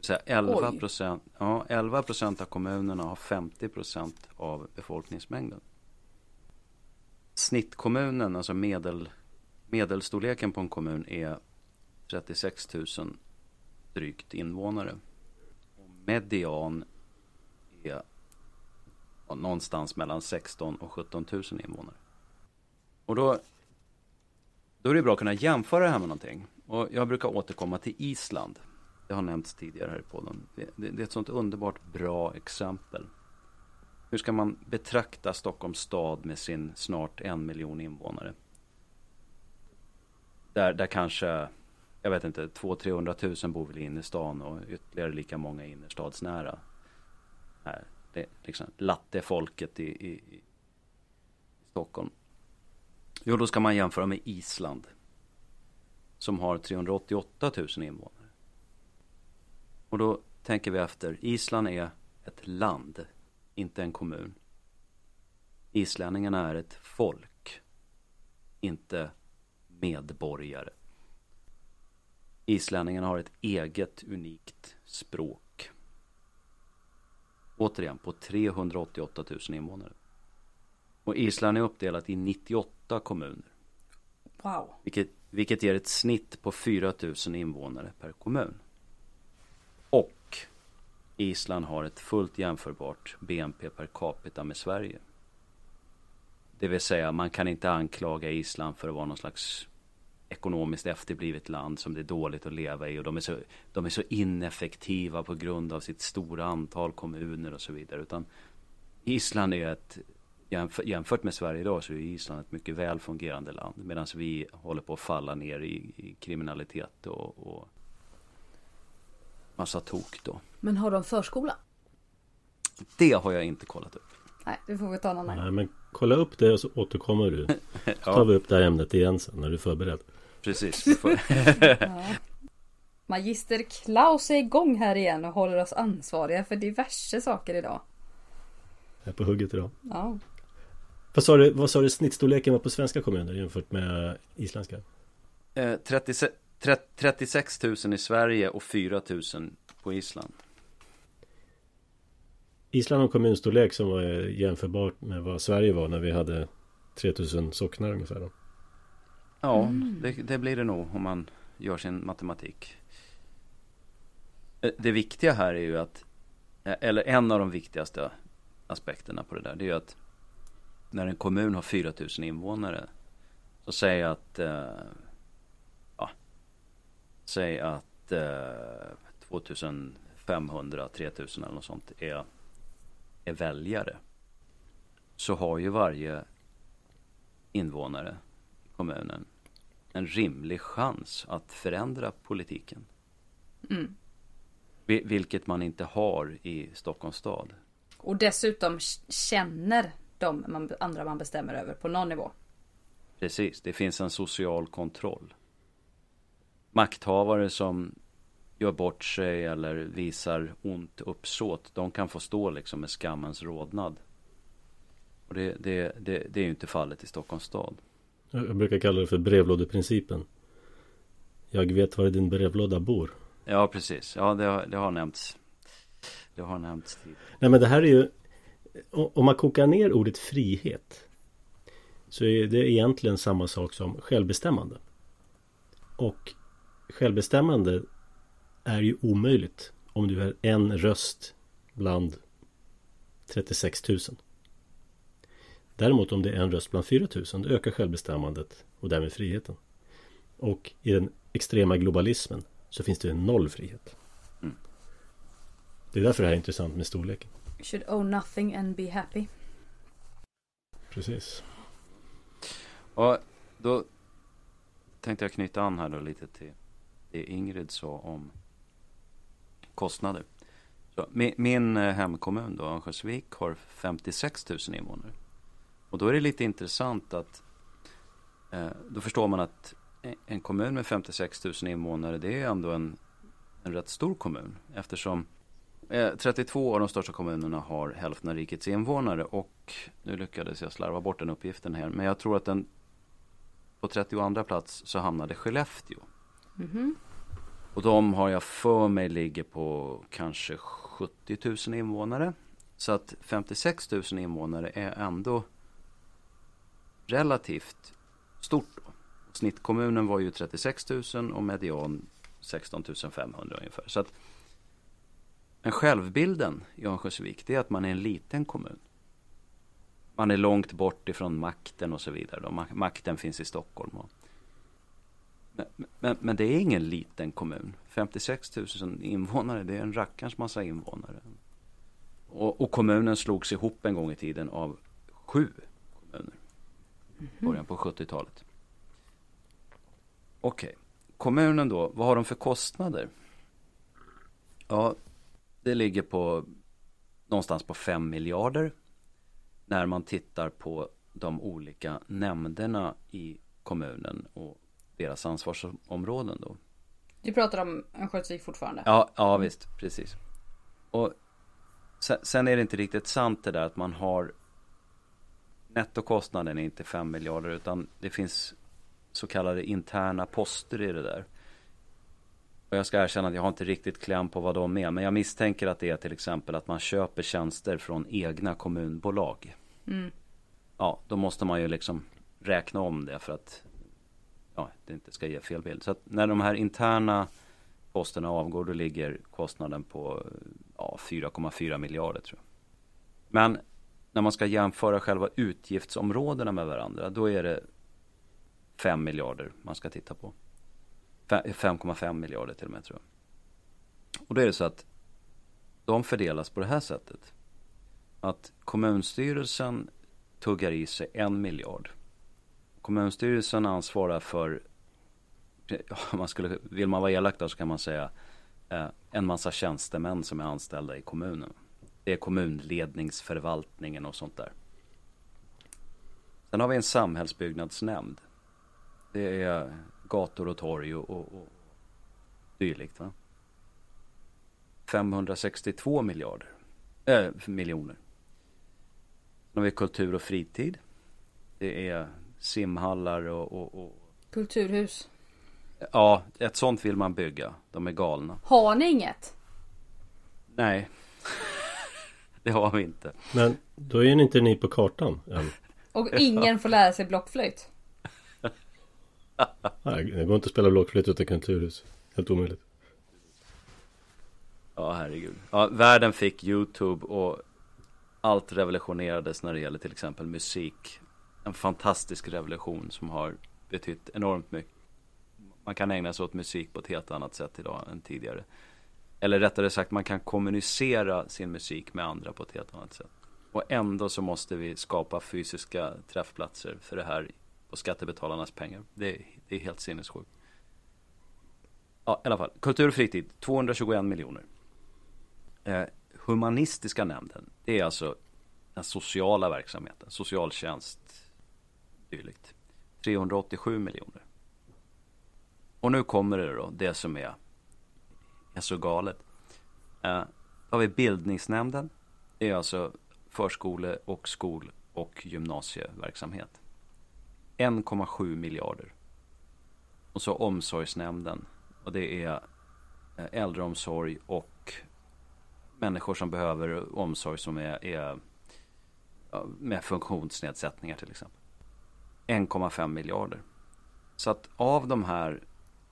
Så 11 procent, ja, 11 procent av kommunerna har 50 procent av befolkningsmängden. Snittkommunen, alltså medel, medelstorleken på en kommun är 36 000 drygt invånare. Och median är någonstans mellan 16 och 17 000 invånare. Och då, då är det bra att kunna jämföra det här med någonting. Och jag brukar återkomma till Island. Det har nämnts tidigare här i podden. Det, det, det är ett sånt underbart bra exempel. Hur ska man betrakta Stockholms stad med sin snart en miljon invånare? Där, där kanske, jag vet inte, 200-300 000 bor väl i innerstan och ytterligare lika många innerstadsnära. Här, det liksom lattefolket i, i, i Stockholm. Jo, då ska man jämföra med Island. Som har 388 000 invånare. Och då tänker vi efter. Island är ett land, inte en kommun. Islänningarna är ett folk, inte medborgare. Islänningarna har ett eget unikt språk. Återigen på 388 000 invånare. Och Island är uppdelat i 98 kommuner. Wow. Vilket, vilket ger ett snitt på 4 000 invånare per kommun. Och Island har ett fullt jämförbart BNP per capita med Sverige. Det vill säga man kan inte anklaga Island för att vara någon slags ekonomiskt efterblivet land som det är dåligt att leva i och de är, så, de är så ineffektiva på grund av sitt stora antal kommuner och så vidare. Utan Island är ett, jämfört med Sverige idag så är Island ett mycket väl fungerande land. Medan vi håller på att falla ner i, i kriminalitet och, och massa tok då. Men har de förskola? Det har jag inte kollat upp. Nej, det får vi ta en annan. Nej, men kolla upp det och så återkommer du. Så ja. tar vi upp det här ämnet igen sen när du är förberedd. Precis. ja. Magister Klaus är igång här igen och håller oss ansvariga för diverse saker idag. Jag är på hugget idag. Ja. Vad sa du, vad sa du snittstorleken var på svenska kommuner jämfört med isländska? Eh, 36, 36 000 i Sverige och 4 000 på Island. Island har kommunstorlek som var jämförbart med vad Sverige var när vi hade 3000 socknar ungefär. Då. Ja, mm. det, det, blir det nog om man gör sin matematik. Eh, det viktiga här är ju att, eh, eller en av de viktigaste aspekterna på det där, det är ju att när en kommun har 4000 invånare så jag att eh, ja, säg att eh, 2500, 3000 eller något sånt är, är väljare. Så har ju varje invånare i kommunen en rimlig chans att förändra politiken. Mm. Vilket man inte har i Stockholms stad. Och dessutom känner de man, andra man bestämmer över på någon nivå. Precis, det finns en social kontroll. Makthavare som gör bort sig eller visar ont uppsåt, de kan få stå liksom med skammens rodnad. Och det, det, det, det är ju inte fallet i Stockholms stad. Jag brukar kalla det för brevlådeprincipen. Jag vet var din brevlåda bor. Ja, precis. Ja, det har, det har nämnts. Det har nämnts. Nej, men det här är ju om man kokar ner ordet frihet så är det egentligen samma sak som självbestämmande. Och självbestämmande är ju omöjligt om du är en röst bland 36 000. Däremot om det är en röst bland 4 000 då ökar självbestämmandet och därmed friheten. Och i den extrema globalismen så finns det noll frihet. Mm. Det är därför det här är intressant med storleken. Should own nothing and be happy. Precis. Och då tänkte jag knyta an här då lite till det Ingrid sa om kostnader. Så, min, min eh, hemkommun då, Örnsköldsvik, har 56 000 invånare. Och då är det lite intressant att eh, då förstår man att en kommun med 56 000 invånare det är ändå en, en rätt stor kommun eftersom 32 eh, av de största kommunerna har hälften av rikets invånare och nu lyckades jag slarva bort den uppgiften här men jag tror att den på 32 plats så hamnade Skellefteå. Mm -hmm. Och de har jag för mig ligger på kanske 70 000 invånare. Så att 56 000 invånare är ändå relativt stort. Då. Snittkommunen var ju 36 000 och median 16 500 ungefär. Så att men självbilden i Örnsköldsvik det är att man är en liten kommun. Man är långt bort ifrån makten och så vidare. Makten finns i Stockholm. Men, men, men, det är ingen liten kommun. 56 000 invånare, det är en rackarns massa invånare. Och, och kommunen slogs ihop en gång i tiden av sju kommuner. Mm -hmm. Början på 70-talet. Okej, okay. kommunen då, vad har de för kostnader? Ja, det ligger på någonstans på 5 miljarder när man tittar på de olika nämnderna i kommunen och deras ansvarsområden då. Du pratar om Örnsköldsvik fortfarande? Ja, ja visst, precis. Och sen, är det inte riktigt sant det där att man har nettokostnaden är inte 5 miljarder utan det finns så kallade interna poster i det där. Och jag ska erkänna att jag har inte riktigt kläm på vad de är. Men jag misstänker att det är till exempel att man köper tjänster från egna kommunbolag. Mm. Ja, då måste man ju liksom räkna om det för att ja, det inte ska ge fel bild. Så att när de här interna posterna avgår då ligger kostnaden på ja, 4,4 miljarder tror jag. Men när man ska jämföra själva utgiftsområdena med varandra då är det 5 miljarder man ska titta på. 5,5 miljarder till och med tror jag. Och då är det så att de fördelas på det här sättet. Att kommunstyrelsen tuggar i sig en miljard. Kommunstyrelsen ansvarar för, man skulle, vill man vara elak då så kan man säga eh, en massa tjänstemän som är anställda i kommunen. Det är kommunledningsförvaltningen och sånt där. Sen har vi en samhällsbyggnadsnämnd. Det är gator och torg och, och, och dylikt. Va? 562 miljarder, äh, miljoner. Sen har vi kultur och fritid. Det är simhallar och, och, och... Kulturhus. Ja, ett sånt vill man bygga. De är galna. Har ni inget? Nej. det har vi inte. Men då är ni inte ni på kartan än. Och ingen får lära sig blockflöjt? Nej, det går inte att spela blockflöjt utan kulturhus. Helt omöjligt. Ja, herregud. Ja, världen fick YouTube och allt revolutionerades när det gäller till exempel musik. En fantastisk revolution som har betytt enormt mycket. Man kan ägna sig åt musik på ett helt annat sätt idag än tidigare. Eller rättare sagt, man kan kommunicera sin musik med andra på ett helt annat sätt. Och ändå så måste vi skapa fysiska träffplatser för det här på skattebetalarnas pengar. Det, det är helt sinnessjukt. Ja, i alla fall. Kultur och fritid, 221 miljoner. Eh, humanistiska nämnden, det är alltså den sociala verksamheten, socialtjänst, dylikt. 387 miljoner. Och nu kommer det då, det som är, är så galet. Eh, då har vi bildningsnämnden. Det är alltså förskole och skol och gymnasieverksamhet. 1,7 miljarder. Och så omsorgsnämnden. Och det är eh, äldreomsorg och människor som behöver omsorg som är, är med funktionsnedsättningar till exempel. 1,5 miljarder. Så att av de här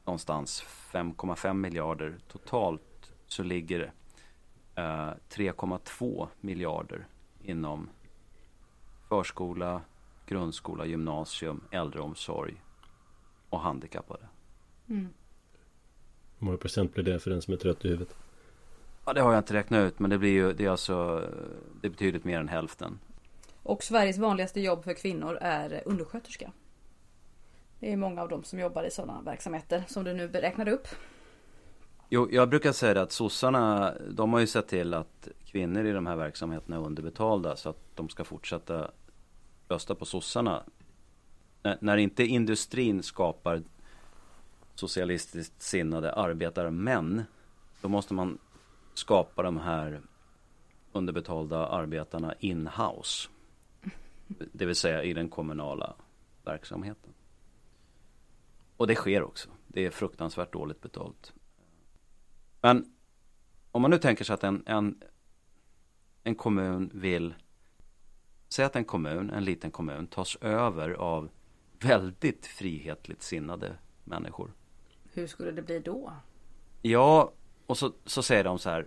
någonstans 5,5 miljarder totalt så ligger eh, det 3,2 miljarder inom förskola, grundskola, gymnasium, äldreomsorg och handikappade. Mm. Hur många procent blir det för den som är trött i huvudet? Ja, det har jag inte räknat ut, men det blir ju, det är alltså, det är betydligt mer än hälften. Och Sveriges vanligaste jobb för kvinnor är undersköterska. Det är många av dem som jobbar i sådana verksamheter som du nu beräknade upp. Jo, jag brukar säga att sossarna, de har ju sett till att kvinnor i de här verksamheterna är underbetalda så att de ska fortsätta rösta på sossarna. När, när inte industrin skapar socialistiskt sinnade arbetarmän. Då måste man skapa de här underbetalda arbetarna in-house. Det vill säga i den kommunala verksamheten. Och det sker också. Det är fruktansvärt dåligt betalt. Men om man nu tänker sig att en, en, en kommun vill Säg att en kommun, en liten kommun, tas över av väldigt frihetligt sinnade människor. Hur skulle det bli då? Ja, och så, så säger de så här.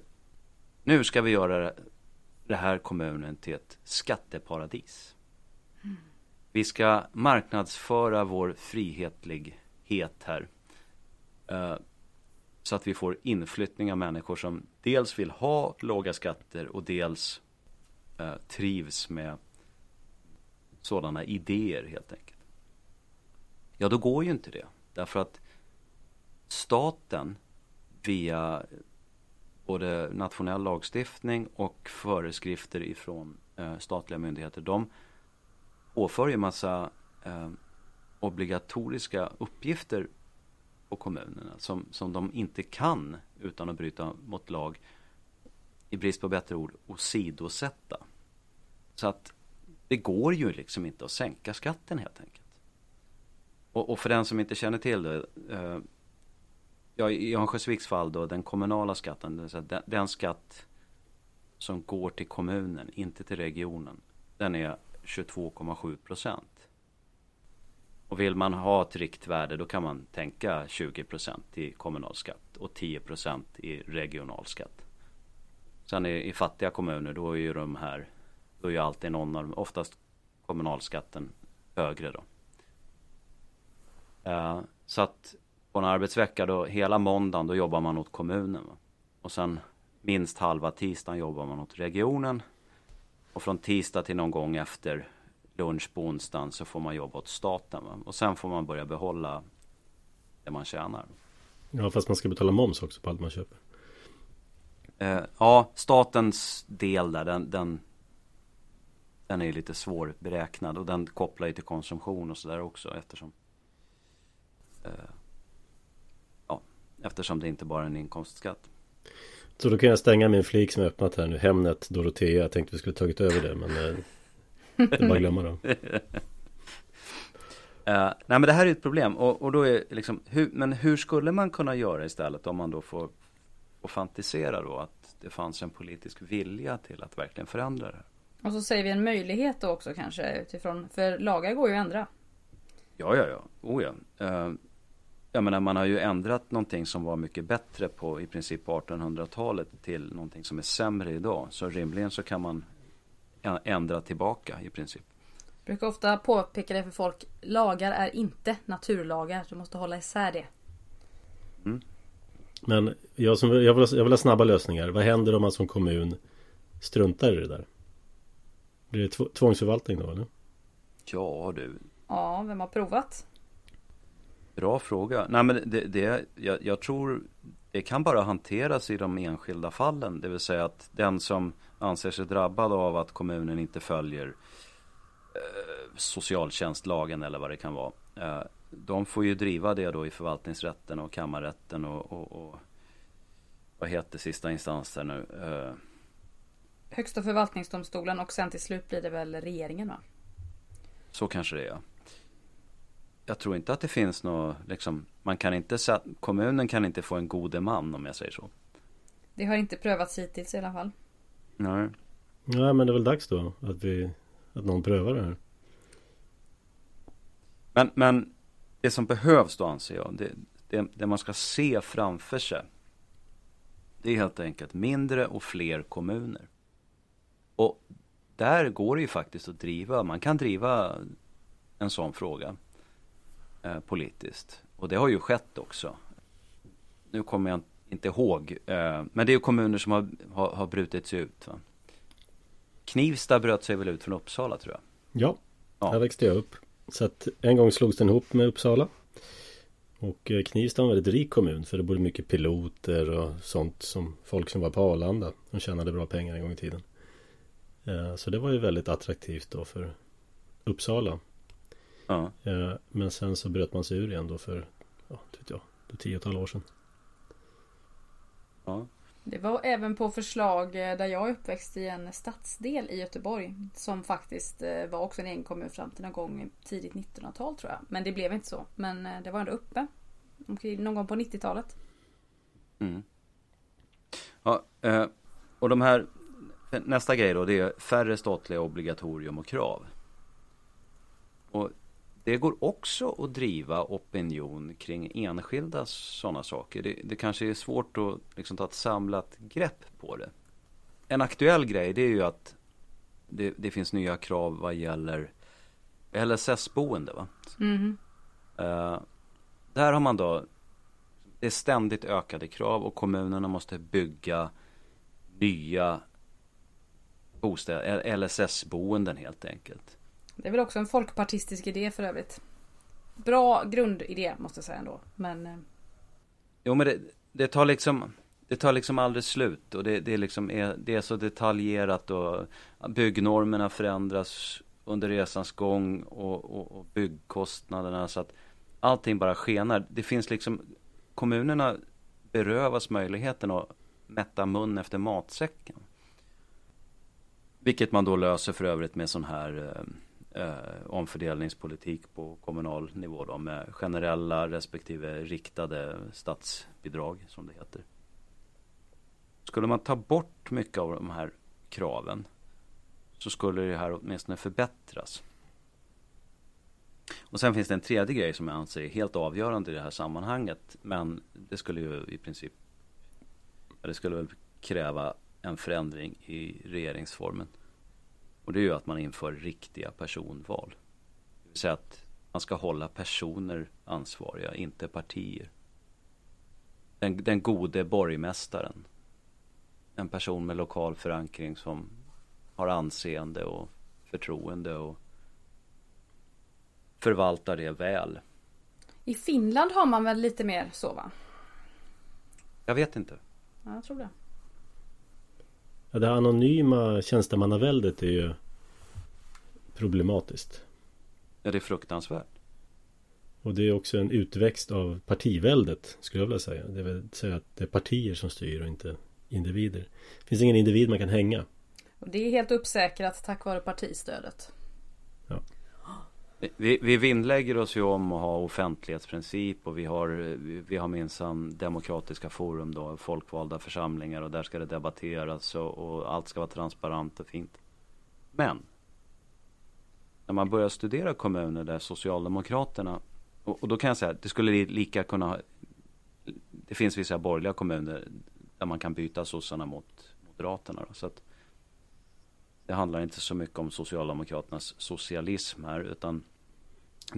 Nu ska vi göra det här kommunen till ett skatteparadis. Mm. Vi ska marknadsföra vår frihetlighet här. Uh, så att vi får inflyttning av människor som dels vill ha låga skatter och dels uh, trivs med sådana idéer helt enkelt. Ja, då går ju inte det. Därför att staten via både nationell lagstiftning och föreskrifter ifrån eh, statliga myndigheter. De påför ju massa eh, obligatoriska uppgifter på kommunerna som, som de inte kan utan att bryta mot lag i brist på bättre ord åsidosätta. Så att det går ju liksom inte att sänka skatten helt enkelt. Och, och för den som inte känner till det. Eh, ja, I Örnsköldsviks fall då, den kommunala skatten, det den, den skatt som går till kommunen, inte till regionen, den är 22,7 procent. Och vill man ha ett riktvärde då kan man tänka 20 procent i kommunal skatt och 10 procent i regional skatt. Sen i, i fattiga kommuner då är ju de här, då är ju alltid någon av oftast kommunalskatten högre då. Uh, så att på en arbetsvecka då, hela måndagen då jobbar man åt kommunen. Va? Och sen minst halva tisdagen jobbar man åt regionen. Och från tisdag till någon gång efter lunch på onsdagen så får man jobba åt staten. Va? Och sen får man börja behålla det man tjänar. Ja, fast man ska betala moms också på allt man köper. Eh, ja, statens del där, den, den, den är lite svårberäknad och den kopplar ju till konsumtion och sådär också eftersom eh, ja, eftersom det inte bara är en inkomstskatt. Så då kan jag stänga min flik som är öppnat här nu, Hemnet Dorotea. Jag tänkte vi skulle tagit över det men eh, det är bara glömma då. Uh, nej men det här är ett problem och, och då är liksom, hur, men hur skulle man kunna göra istället om man då får, får fantisera då att det fanns en politisk vilja till att verkligen förändra det här. Och så säger vi en möjlighet då också kanske utifrån, för lagar går ju att ändra. Ja, ja, ja, oh ja. Uh, jag menar man har ju ändrat någonting som var mycket bättre på i princip 1800-talet till någonting som är sämre idag. Så rimligen så kan man ändra tillbaka i princip. Jag brukar ofta påpeka det för folk. Lagar är inte naturlagar. Du måste hålla isär det. Mm. Men jag, som, jag, vill, jag vill ha snabba lösningar. Vad händer om man som kommun struntar i det där? Blir det tvångsförvaltning då eller? Ja du. Ja, vem har provat? Bra fråga. Nej men det, det jag, jag, tror det kan bara hanteras i de enskilda fallen. Det vill säga att den som anser sig drabbad av att kommunen inte följer eh, socialtjänstlagen eller vad det kan vara. Eh, de får ju driva det då i förvaltningsrätten och kammarrätten och, och, och vad heter sista instans där nu? Eh, Högsta förvaltningsdomstolen och sen till slut blir det väl regeringen va? Så kanske det är ja jag tror inte att det finns något, liksom, man kan inte, kommunen kan inte få en gode man om jag säger så. Det har inte prövats hittills i alla fall. Nej. Nej men det är väl dags då att vi, att någon prövar det här. Men, men det som behövs då anser jag, det, det, det man ska se framför sig. Det är helt enkelt mindre och fler kommuner. Och där går det ju faktiskt att driva, man kan driva en sån fråga eh, politiskt. Och det har ju skett också. Nu kommer jag inte ihåg. Eh, men det är ju kommuner som har, har, har brutit sig ut. Va? Knivsta bröt sig väl ut från Uppsala tror jag. Ja, ja. där växte jag upp. Så att en gång slogs den ihop med Uppsala. Och eh, Knivsta var en väldigt rik kommun för det bodde mycket piloter och sånt som folk som var på Arlanda. De tjänade bra pengar en gång i tiden. Eh, så det var ju väldigt attraktivt då för Uppsala. Ja. Men sen så bröt man sig ur igen då för ja, vet jag, För tiotal år sedan. Ja. Det var även på förslag eh, där jag uppväxt i en stadsdel i Göteborg. Som faktiskt eh, var också en egen kommun fram till någon gång tidigt 1900-tal tror jag. Men det blev inte så. Men eh, det var ändå uppe. Någon gång på 90-talet. Mm. Ja, och de här Nästa grej då det är färre statliga obligatorium och krav. Och det går också att driva opinion kring enskilda sådana saker. Det, det kanske är svårt att liksom ta ett samlat grepp på det. En aktuell grej det är ju att det, det finns nya krav vad gäller LSS-boende. Va? Mm. Uh, där har man då det är ständigt ökade krav och kommunerna måste bygga nya bostäder, LSS-boenden helt enkelt. Det är väl också en folkpartistisk idé för övrigt. Bra grundidé måste jag säga ändå. Men... Eh, jo men det, det tar liksom det tar liksom aldrig slut och det, det, liksom är, det är så detaljerat och byggnormerna förändras under resans gång och, och, och byggkostnaderna så att allting bara skenar. Det finns liksom kommunerna berövas möjligheten att mätta mun efter matsäcken. Vilket man då löser för övrigt med sån här eh, eh, omfördelningspolitik på kommunal nivå då med generella respektive riktade statsbidrag som det heter. Skulle man ta bort mycket av de här kraven så skulle det här åtminstone förbättras. Och sen finns det en tredje grej som jag anser är helt avgörande i det här sammanhanget. Men det skulle ju i princip, det skulle väl kräva en förändring i regeringsformen. Och det är ju att man inför riktiga personval. Det vill säga att man ska hålla personer ansvariga, inte partier. Den, den gode borgmästaren. En person med lokal förankring som har anseende och förtroende och förvaltar det väl. I Finland har man väl lite mer så va? Jag vet inte. Ja, jag tror det. Ja, det anonyma tjänstemannaväldet är ju problematiskt. Ja, det är fruktansvärt. Och det är också en utväxt av partiväldet skulle jag vilja säga. Det vill säga att det är partier som styr och inte individer. Det finns ingen individ man kan hänga. Och det är helt uppsäkrat tack vare partistödet. Vi, vi vinnlägger oss ju om att ha offentlighetsprincip och vi har, vi har minsann demokratiska forum då, folkvalda församlingar och där ska det debatteras och, och allt ska vara transparent och fint. Men när man börjar studera kommuner där Socialdemokraterna och, och då kan jag säga att det skulle lika kunna Det finns vissa borgerliga kommuner där man kan byta sossarna mot Moderaterna. Då, så att det handlar inte så mycket om Socialdemokraternas socialism här utan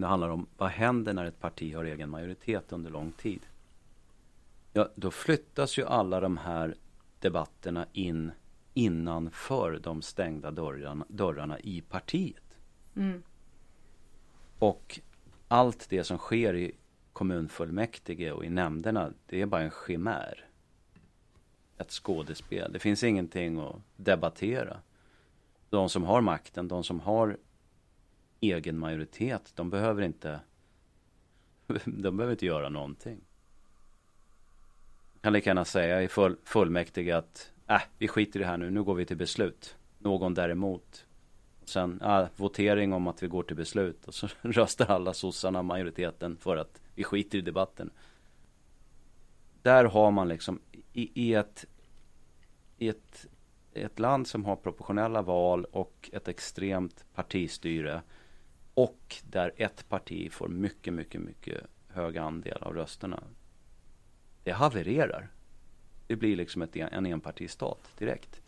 det handlar om vad händer när ett parti har egen majoritet under lång tid. Ja, då flyttas ju alla de här debatterna in innanför de stängda dörrarna, dörrarna i partiet. Mm. Och allt det som sker i kommunfullmäktige och i nämnderna, det är bara en chimär. Ett skådespel. Det finns ingenting att debattera. De som har makten, de som har egen majoritet. De behöver inte de behöver inte göra någonting. Jag kan lika gärna säga i full, fullmäktige att äh, vi skiter i det här nu, nu går vi till beslut. Någon däremot. Sen äh, votering om att vi går till beslut och så röstar alla sossarna majoriteten för att vi skiter i debatten. Där har man liksom i, i ett i ett, ett land som har proportionella val och ett extremt partistyre och där ett parti får mycket, mycket, mycket hög andel av rösterna. Det havererar. Det blir liksom ett, en enpartistat direkt.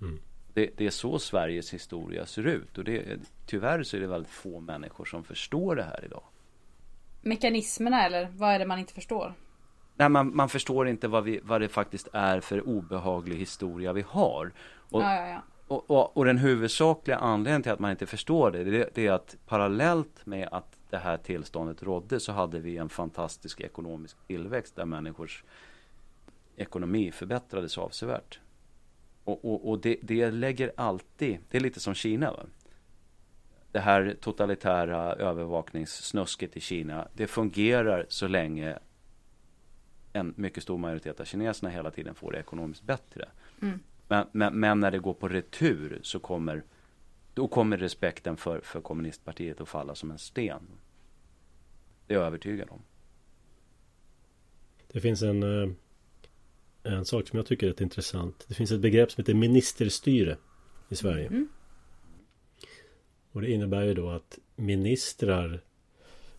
Mm. Det, det, är så Sveriges historia ser ut och det, tyvärr så är det väldigt få människor som förstår det här idag. Mekanismerna eller vad är det man inte förstår? Nej, man, man förstår inte vad, vi, vad det faktiskt är för obehaglig historia vi har. Och, ja, ja, ja. Och, och, och, den huvudsakliga anledningen till att man inte förstår det, det, det, är att parallellt med att det här tillståndet rådde så hade vi en fantastisk ekonomisk tillväxt där människors ekonomi förbättrades avsevärt. Och, och, och det, det, lägger alltid, det är lite som Kina. Va? Det här totalitära övervakningssnusket i Kina, det fungerar så länge en mycket stor majoritet av kineserna hela tiden får det ekonomiskt bättre. Mm. Men, men, men, när det går på retur så kommer då kommer respekten för, för kommunistpartiet att falla som en sten. Det är jag övertygad om. Det finns en, eh, en sak som jag tycker är rätt intressant. Det finns ett begrepp som heter ministerstyre i Sverige. Mm. Och det innebär ju då att ministrar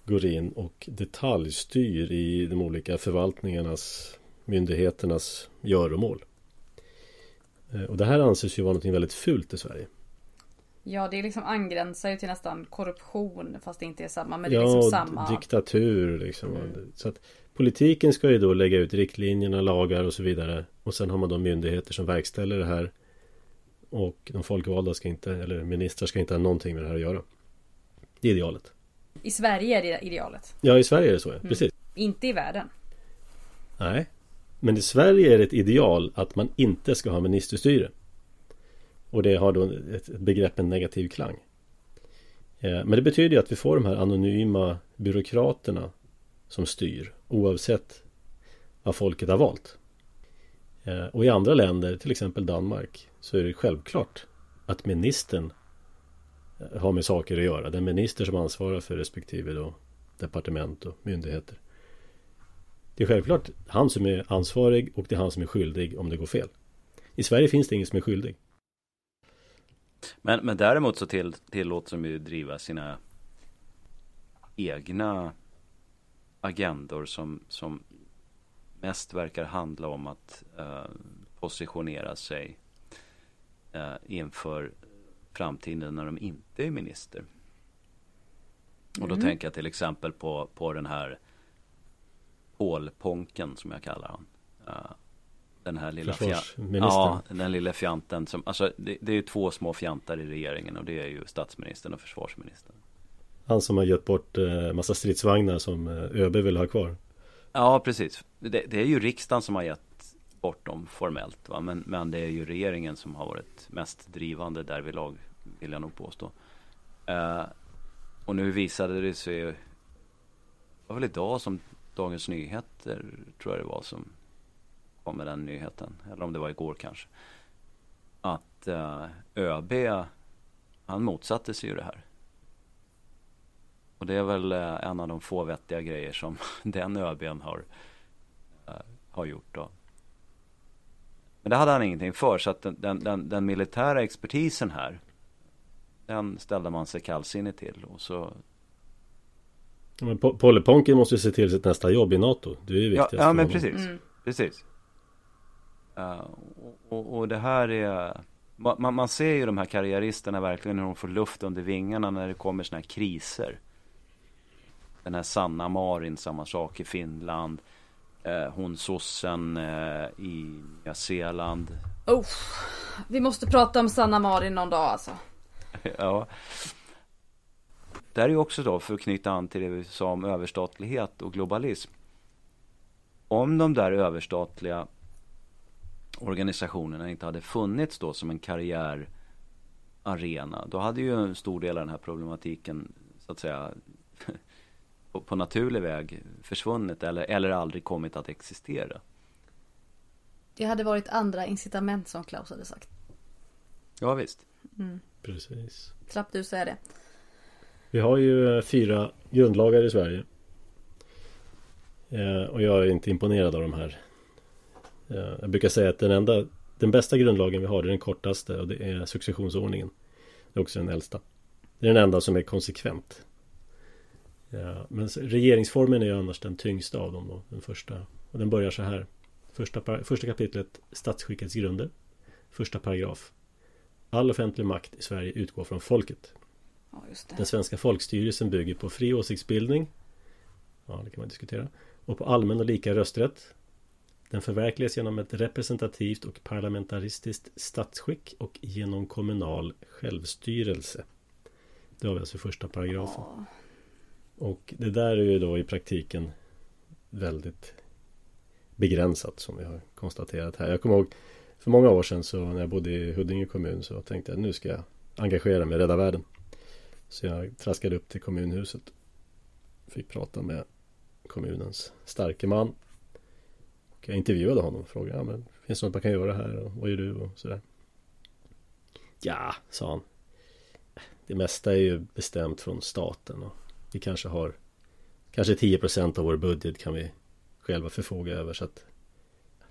går in och detaljstyr i de olika förvaltningarnas, myndigheternas göromål. Eh, och det här anses ju vara något väldigt fult i Sverige. Ja, det liksom angränsar ju till nästan korruption fast det inte är samma. Men det är ja, liksom samma. diktatur liksom. Mm. Så att politiken ska ju då lägga ut riktlinjerna, lagar och så vidare. Och sen har man då myndigheter som verkställer det här. Och de folkvalda ska inte, eller ministrar ska inte ha någonting med det här att göra. Det är idealet. I Sverige är det idealet. Ja, i Sverige är det så, ja. Mm. precis. Inte i världen. Nej. Men i Sverige är det ett ideal att man inte ska ha ministerstyre. Och det har då ett, begrepp en negativ klang. Eh, men det betyder ju att vi får de här anonyma byråkraterna som styr oavsett vad folket har valt. Eh, och i andra länder, till exempel Danmark, så är det självklart att ministern eh, har med saker att göra. Den minister som ansvarar för respektive då departement och myndigheter. Det är självklart han som är ansvarig och det är han som är skyldig om det går fel. I Sverige finns det ingen som är skyldig. Men, men däremot så till, tillåts de ju driva sina egna agendor som, som mest verkar handla om att eh, positionera sig eh, inför framtiden när de inte är minister. Och då Mm. tänker jag till exempel på, på den här Polponken som jag kallar han. Eh, den här lilla fja- Försvarsministern. Ja, den lilla fjanten som, alltså det, det är ju två små fjantar i regeringen och det är ju statsministern och försvarsministern. Han som har gett bort eh, massa stridsvagnar som eh, ÖB vill ha kvar. Ja, precis. Det, det är ju riksdagen som har gett bort dem formellt, va? Men, men det är ju regeringen som har varit mest drivande därvidlag, vill jag nog påstå. Eh, och nu visade det sig, det var väl idag som Dagens Nyheter, tror jag det var, som kom med den nyheten. Eller om det var igår kanske. Att eh, ÖB, han motsatte sig ju det här. Och det är väl eh, en av de få vettiga grejer som den ÖBn har, eh, har gjort då. Men det hade han ingenting för så att den, den, den, den militära expertisen här den ställde man sig kallsinnig till och så men Po- Polleponken måste ju se till sitt nästa jobb i NATO. Det är ju Ja, viktigast ja för men precis, Mm. precis. Eh, och, och, det här är ma- man, man ser ju de här karriäristerna verkligen hur de får luft under vingarna när det kommer såna här kriser. Den här Sanna Marin, samma sak i Finland. Eh, hon sossen eh, i Nya Zeeland. Oh, vi måste prata om Sanna Marin någon dag alltså. ja. Det här är ju också då för att knyta an till det vi sa om överstatlighet och globalism. Om de där överstatliga organisationerna inte hade funnits då som en karriärarena. Då hade ju en stor del av den här problematiken så att säga på, på naturlig väg försvunnit eller, eller aldrig kommit att existera. Det hade varit andra incitament som Klaus hade sagt. Ja visst. Precis. Slapp du säga det. Vi har ju eh, fyra grundlagar i Sverige. Eh, och jag är inte imponerad av de här. Eh, jag brukar säga att den enda Den bästa grundlagen vi har är den kortaste och det är successionsordningen. Det är också den äldsta. Det är den enda som är konsekvent. Ja, men regeringsformen är ju annars den tyngsta av dem då, den första. Och den börjar så här. Första, första kapitlet Statsskickets grunder. Första paragraf. All offentlig makt i Sverige utgår från folket. Ja. Den svenska folkstyrelsen bygger på fri åsiktsbildning. Ja, det kan man diskutera. Och på allmän och lika rösträtt. Den förverkligas genom ett representativt och parlamentaristiskt statsskick och genom kommunal självstyrelse. Det har vi alltså i första paragrafen. Ja. Och det där är ju då i praktiken väldigt begränsat som vi har konstaterat här. Jag kommer ihåg för många år sedan så när jag bodde i Huddinge kommun så tänkte jag nu ska jag engagera mig i Rädda Världen. Så jag traskade upp till kommunhuset. Fick prata med kommunens starke man. Och jag intervjuade honom och frågade ja, men, Finns det något man kan göra här? Och vad gör du? Och sådär. Ja, sa han. Det mesta är ju bestämt från staten och vi kanske har Kanske 10% av vår budget kan vi själva förfoga över så att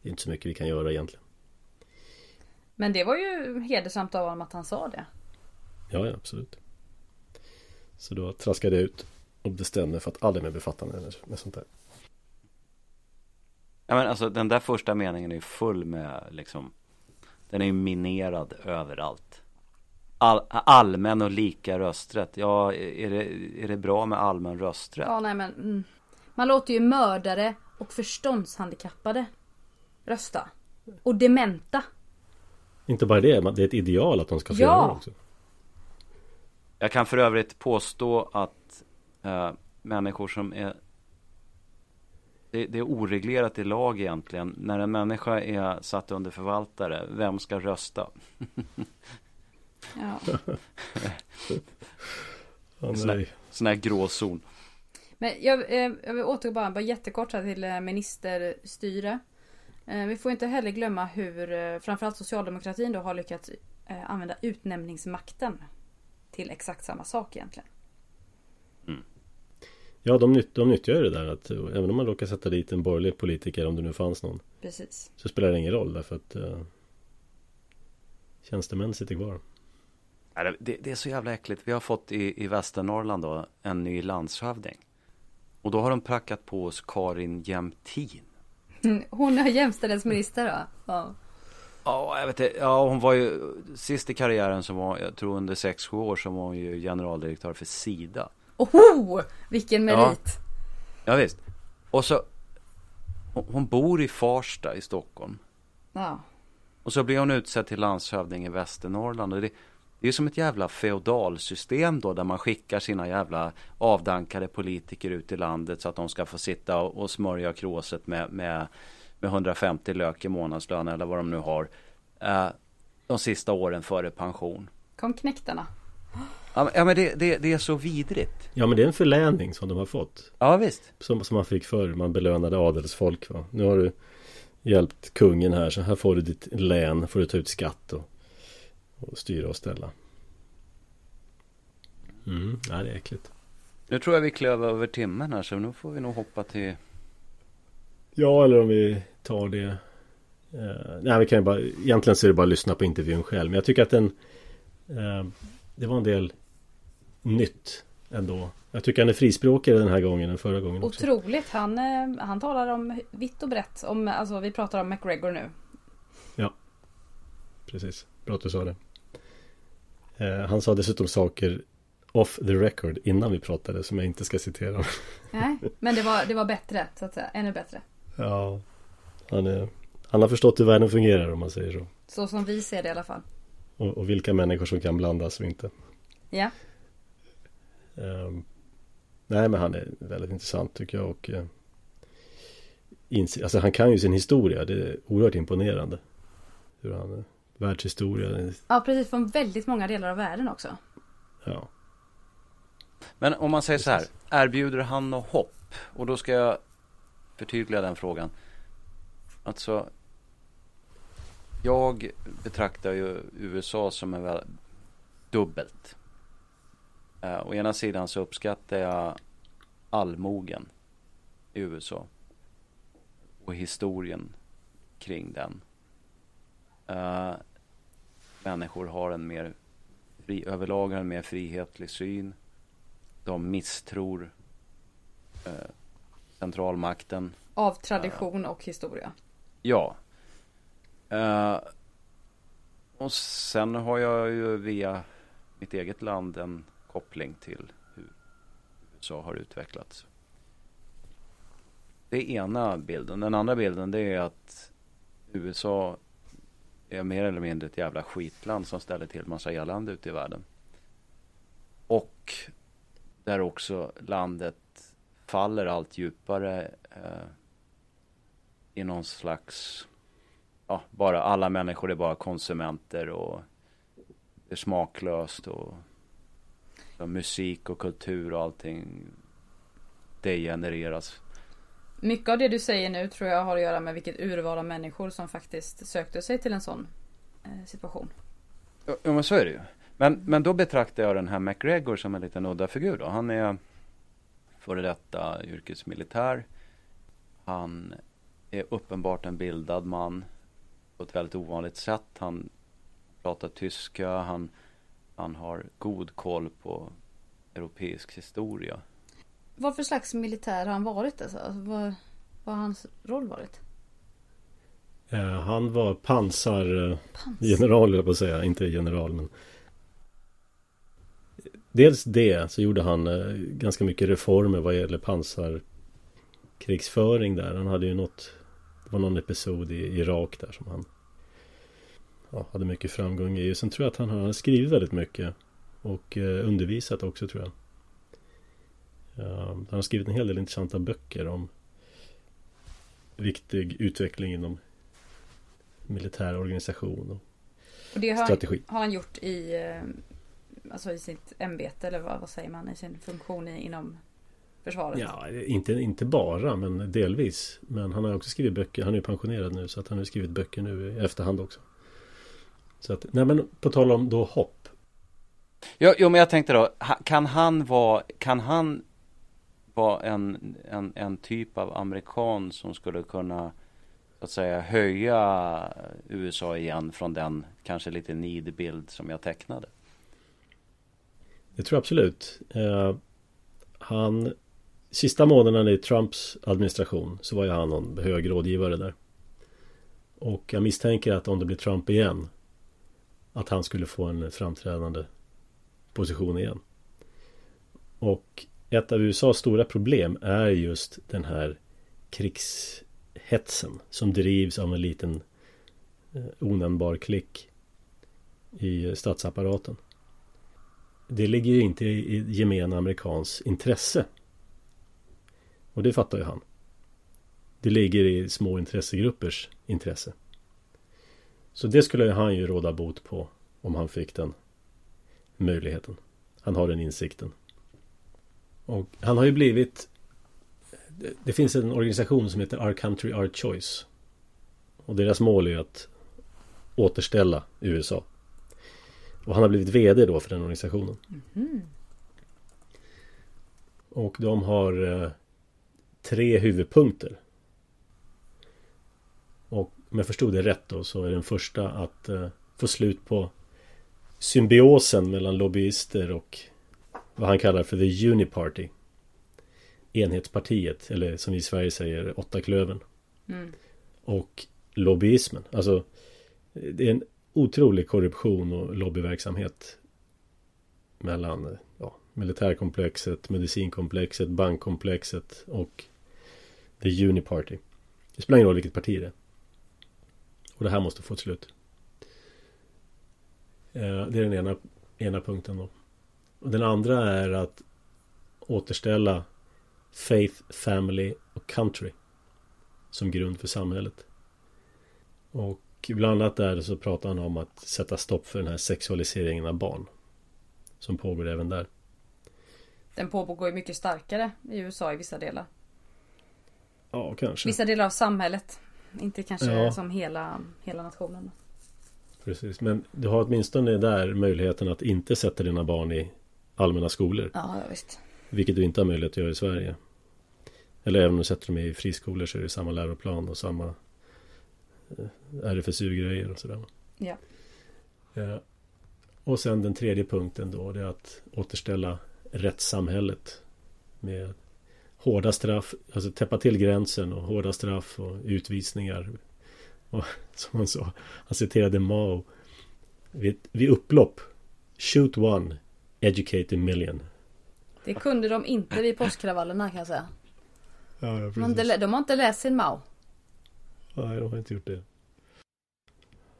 Det är inte så mycket vi kan göra egentligen. Men det var ju hedersamt av honom att han sa det. Ja, ja absolut Så då traskade jag ut och bestämde mig för att aldrig mer befatta mig med sånt där Ja men alltså den där första meningen är ju full med liksom Den är ju minerad överallt All, Allmän och lika rösträtt Ja är det, är det bra med allmän rösträtt? Ja nej men mm. Man låter ju mördare och förståndshandikappade Rösta Och dementa Inte bara det, det är ett ideal att de ska få ja. göra det också Jag kan för övrigt påstå att äh, Människor som är det, det, är oreglerat i lag egentligen. När en människa är satt under förvaltare, vem ska rösta? ja. oh, sån, sån här gråzon. Men jag, eh, jag vill återgå bara, bara jättekort här till eh, ministerstyre. Eh, vi får inte heller glömma hur framförallt socialdemokratin då har lyckats använda utnämningsmakten till exakt samma sak egentligen. Ja, de, nytt, de nyttjar ju det där att även om man råkar sätta dit en borgerlig politiker om det nu fanns någon. Precis. Så spelar det ingen roll därför att uh, tjänstemän sitter kvar. Det, det, är så jävla äckligt. Vi har fått i, i Västernorrland då en ny landshövding. Och då har de prackat på oss Karin Jämtin. Hon är jämställdhetsminister då? Ja. Ja, jag vet inte. Ja, hon var ju sist i karriären som var, jag tror under 6-7 år som var hon ju generaldirektör för Sida. Oho! Vilken merit! Ja, ja visst. Och så Hon bor i Farsta i Stockholm. Ja. Och så blir hon utsedd till landshövding i Västernorrland. Och det, det är som ett jävla feodalsystem då där man skickar sina jävla avdankade politiker ut i landet så att de ska få sitta och, och smörja kråset med, med, med 150 lök i månadslön eller vad de nu har. Eh, de sista åren före pension. Kom knäktarna. Ja men det, det, det, är så vidrigt Ja men det är en förläning som de har fått Ja visst Som, som man fick förr, man belönade adelsfolk va? Nu har du hjälpt kungen här så här får du ditt län, får du ta ut skatt och, och styra och ställa Mm, ja det är äckligt Nu tror jag vi klev över timmen här så nu får vi nog hoppa till Ja eller om vi tar det eh, Nej vi kan ju bara Egentligen så är det bara att lyssna på intervjun själv Men jag tycker att den eh, Det var en del nytt ändå. Jag tycker han är frispråkigare den här gången än förra gången också. Otroligt. Han, eh, han talar om vitt och brett. Om, alltså vi pratar om McGregor nu. Ja. Precis. Bra att du sa det. Eh, han sa dessutom saker off the record innan vi pratade som jag inte ska citera. Nej, men det var, det var bättre så att säga. Ännu bättre. Ja. Han, är, han har förstått hur världen fungerar om man säger så. Så som vi ser det i alla fall. Och, och vilka människor som kan blandas och inte. Ja. Um, nej men han är väldigt intressant tycker jag och uh, Alltså han kan ju sin historia, det är oerhört imponerande. Hur han, uh, världshistoria. Ja precis, från väldigt många delar av världen också. Ja. Men om man säger precis. så här, erbjuder han något hopp? Och då ska jag förtydliga den frågan. Alltså, jag betraktar ju USA som en väl dubbelt. Eh, å ena sidan så uppskattar jag allmogen i USA. Och historien kring den. Eh, människor har en mer fri, överlag har en mer frihetlig syn. De misstror eh, centralmakten. Av tradition och historia. Ja. och sen har jag ju via mitt eget land en koppling till hur USA har utvecklats. Det är ena bilden. Den andra bilden det är att USA är mer eller mindre ett jävla skitland som ställer till massa elände ute i världen. Och där också landet faller allt djupare eh, i någon slags, ja, bara alla människor är bara konsumenter och det är smaklöst och musik och kultur och allting degenereras Mycket av det du säger nu tror jag har att göra med vilket urval av människor som faktiskt sökte sig till en sån eh, situation. Ja, men så är det ju. Men, men då betraktar jag den här McGregor som en liten udda figur då. Han är före detta yrkesmilitär. Han är uppenbart en bildad man på ett väldigt ovanligt sätt. Han pratar tyska, han, han har god koll på europeisk historia. Vad för slags militär har han varit? Alltså? alltså vad, vad har hans roll varit? Eh, han var pansargeneral, Pansar. på att säga. Inte general, men Dels det, så gjorde han eh, ganska mycket reformer vad gäller pansarkrigsföring där. Han hade ju något Det var någon episod i Irak där som han ja, hade mycket framgång i. Sen tror jag att han har skrivit väldigt mycket och eh, undervisat också tror jag. Uh, han har skrivit en hel del intressanta böcker om viktig utveckling inom militär organisation och, och det har strategi. Han, har han gjort i eh, alltså i sitt ämbete eller vad, vad säger man i sin funktion i, inom försvaret? Ja, inte, inte bara men delvis. Men han har också skrivit böcker. Han är pensionerad nu så att han har skrivit böcker nu i efterhand också. Så att, nej men på tal om då hopp. Jo, jo men jag tänkte då, kan han vara, kan han vara en, en, en typ av amerikan som skulle kunna att säga höja USA igen från den kanske lite nidbild som jag tecknade? Det tror jag absolut. Eh, han Sista månaderna i Trumps administration så var ju han någon hög rådgivare där. Och jag misstänker att om det blir Trump igen att han skulle få en framträdande position igen. Och ett av USAs stora problem är just den här krigshetsen som drivs av en liten eh, onämnbar klick i statsapparaten. Det ligger ju inte i gemene amerikans intresse. Och det fattar ju han. Det ligger i små intressegruppers intresse. Så det skulle han ju råda bot på om han fick den möjligheten. Han har den insikten. Och han har ju blivit Det finns en organisation som heter Our Country Our Choice. Och deras mål är att återställa USA. Och han har blivit VD då för den organisationen. Mm. Och de har eh, tre huvudpunkter. Och om jag förstod det rätt då så är den första att eh, få slut på symbiosen mellan lobbyister och vad han kallar för the Uniparty. Enhetspartiet, eller som vi i Sverige säger, åttaklövern. Mm. Och lobbyismen. Alltså, det är en otrolig korruption och lobbyverksamhet mellan ja, militärkomplexet, medicinkomplexet, bankkomplexet och the Uniparty. Det spelar ingen roll vilket parti det är. Och det här måste få ett slut. Eh, det är den ena, ena punkten då. Och den andra är att återställa Faith, Family och Country som grund för samhället. Och bland annat där så pratar han om att sätta stopp för den här sexualiseringen av barn. Som pågår även där. Den pågår ju mycket starkare i USA i vissa delar. Ja, kanske. Vissa delar av samhället. Inte kanske ja. som hela, hela nationen. Precis, men du har åtminstone där möjligheten att inte sätta dina barn i allmänna skolor. Ja, visst. Vilket du inte har möjlighet att göra i Sverige. Eller även om du sätter dem i friskolor så är det samma läroplan och samma RFSU-grejer och sådär. Ja. ja. Och sen den tredje punkten då, det är att återställa rättssamhället. Med hårda straff, alltså täppa till gränsen och hårda straff och utvisningar. Och som han sa, han citerade Mao. Vid, vid upplopp, shoot one, educate a million. Det kunde de inte vid påskkravallerna kan jag säga. Ja, ja, de, de har inte läst sin Mao. Nej, de har inte gjort det.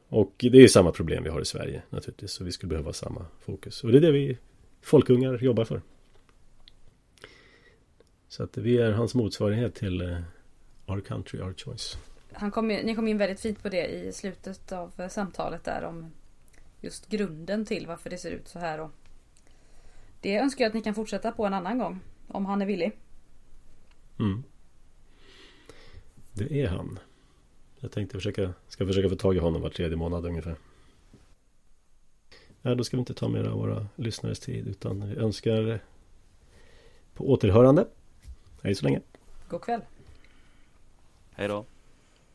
Och det är samma problem vi har i Sverige naturligtvis. Så vi skulle behöva samma fokus. Och det är det vi folkungar jobbar för. Så att vi är hans motsvarighet till uh, Our Country, Our Choice. Han kom, ni kom in väldigt fint på det i slutet av uh, samtalet där om just grunden till varför det ser ut så här. Och det önskar jag att ni kan fortsätta på en annan gång. Om han är villig. Mm. Det är han. Jag tänkte försöka, ska försöka få tag i honom var tredje månad ungefär. Nej, då ska vi inte ta mer av våra lyssnares tid utan vi önskar på återhörande. Hej så länge. God kväll. Hej då.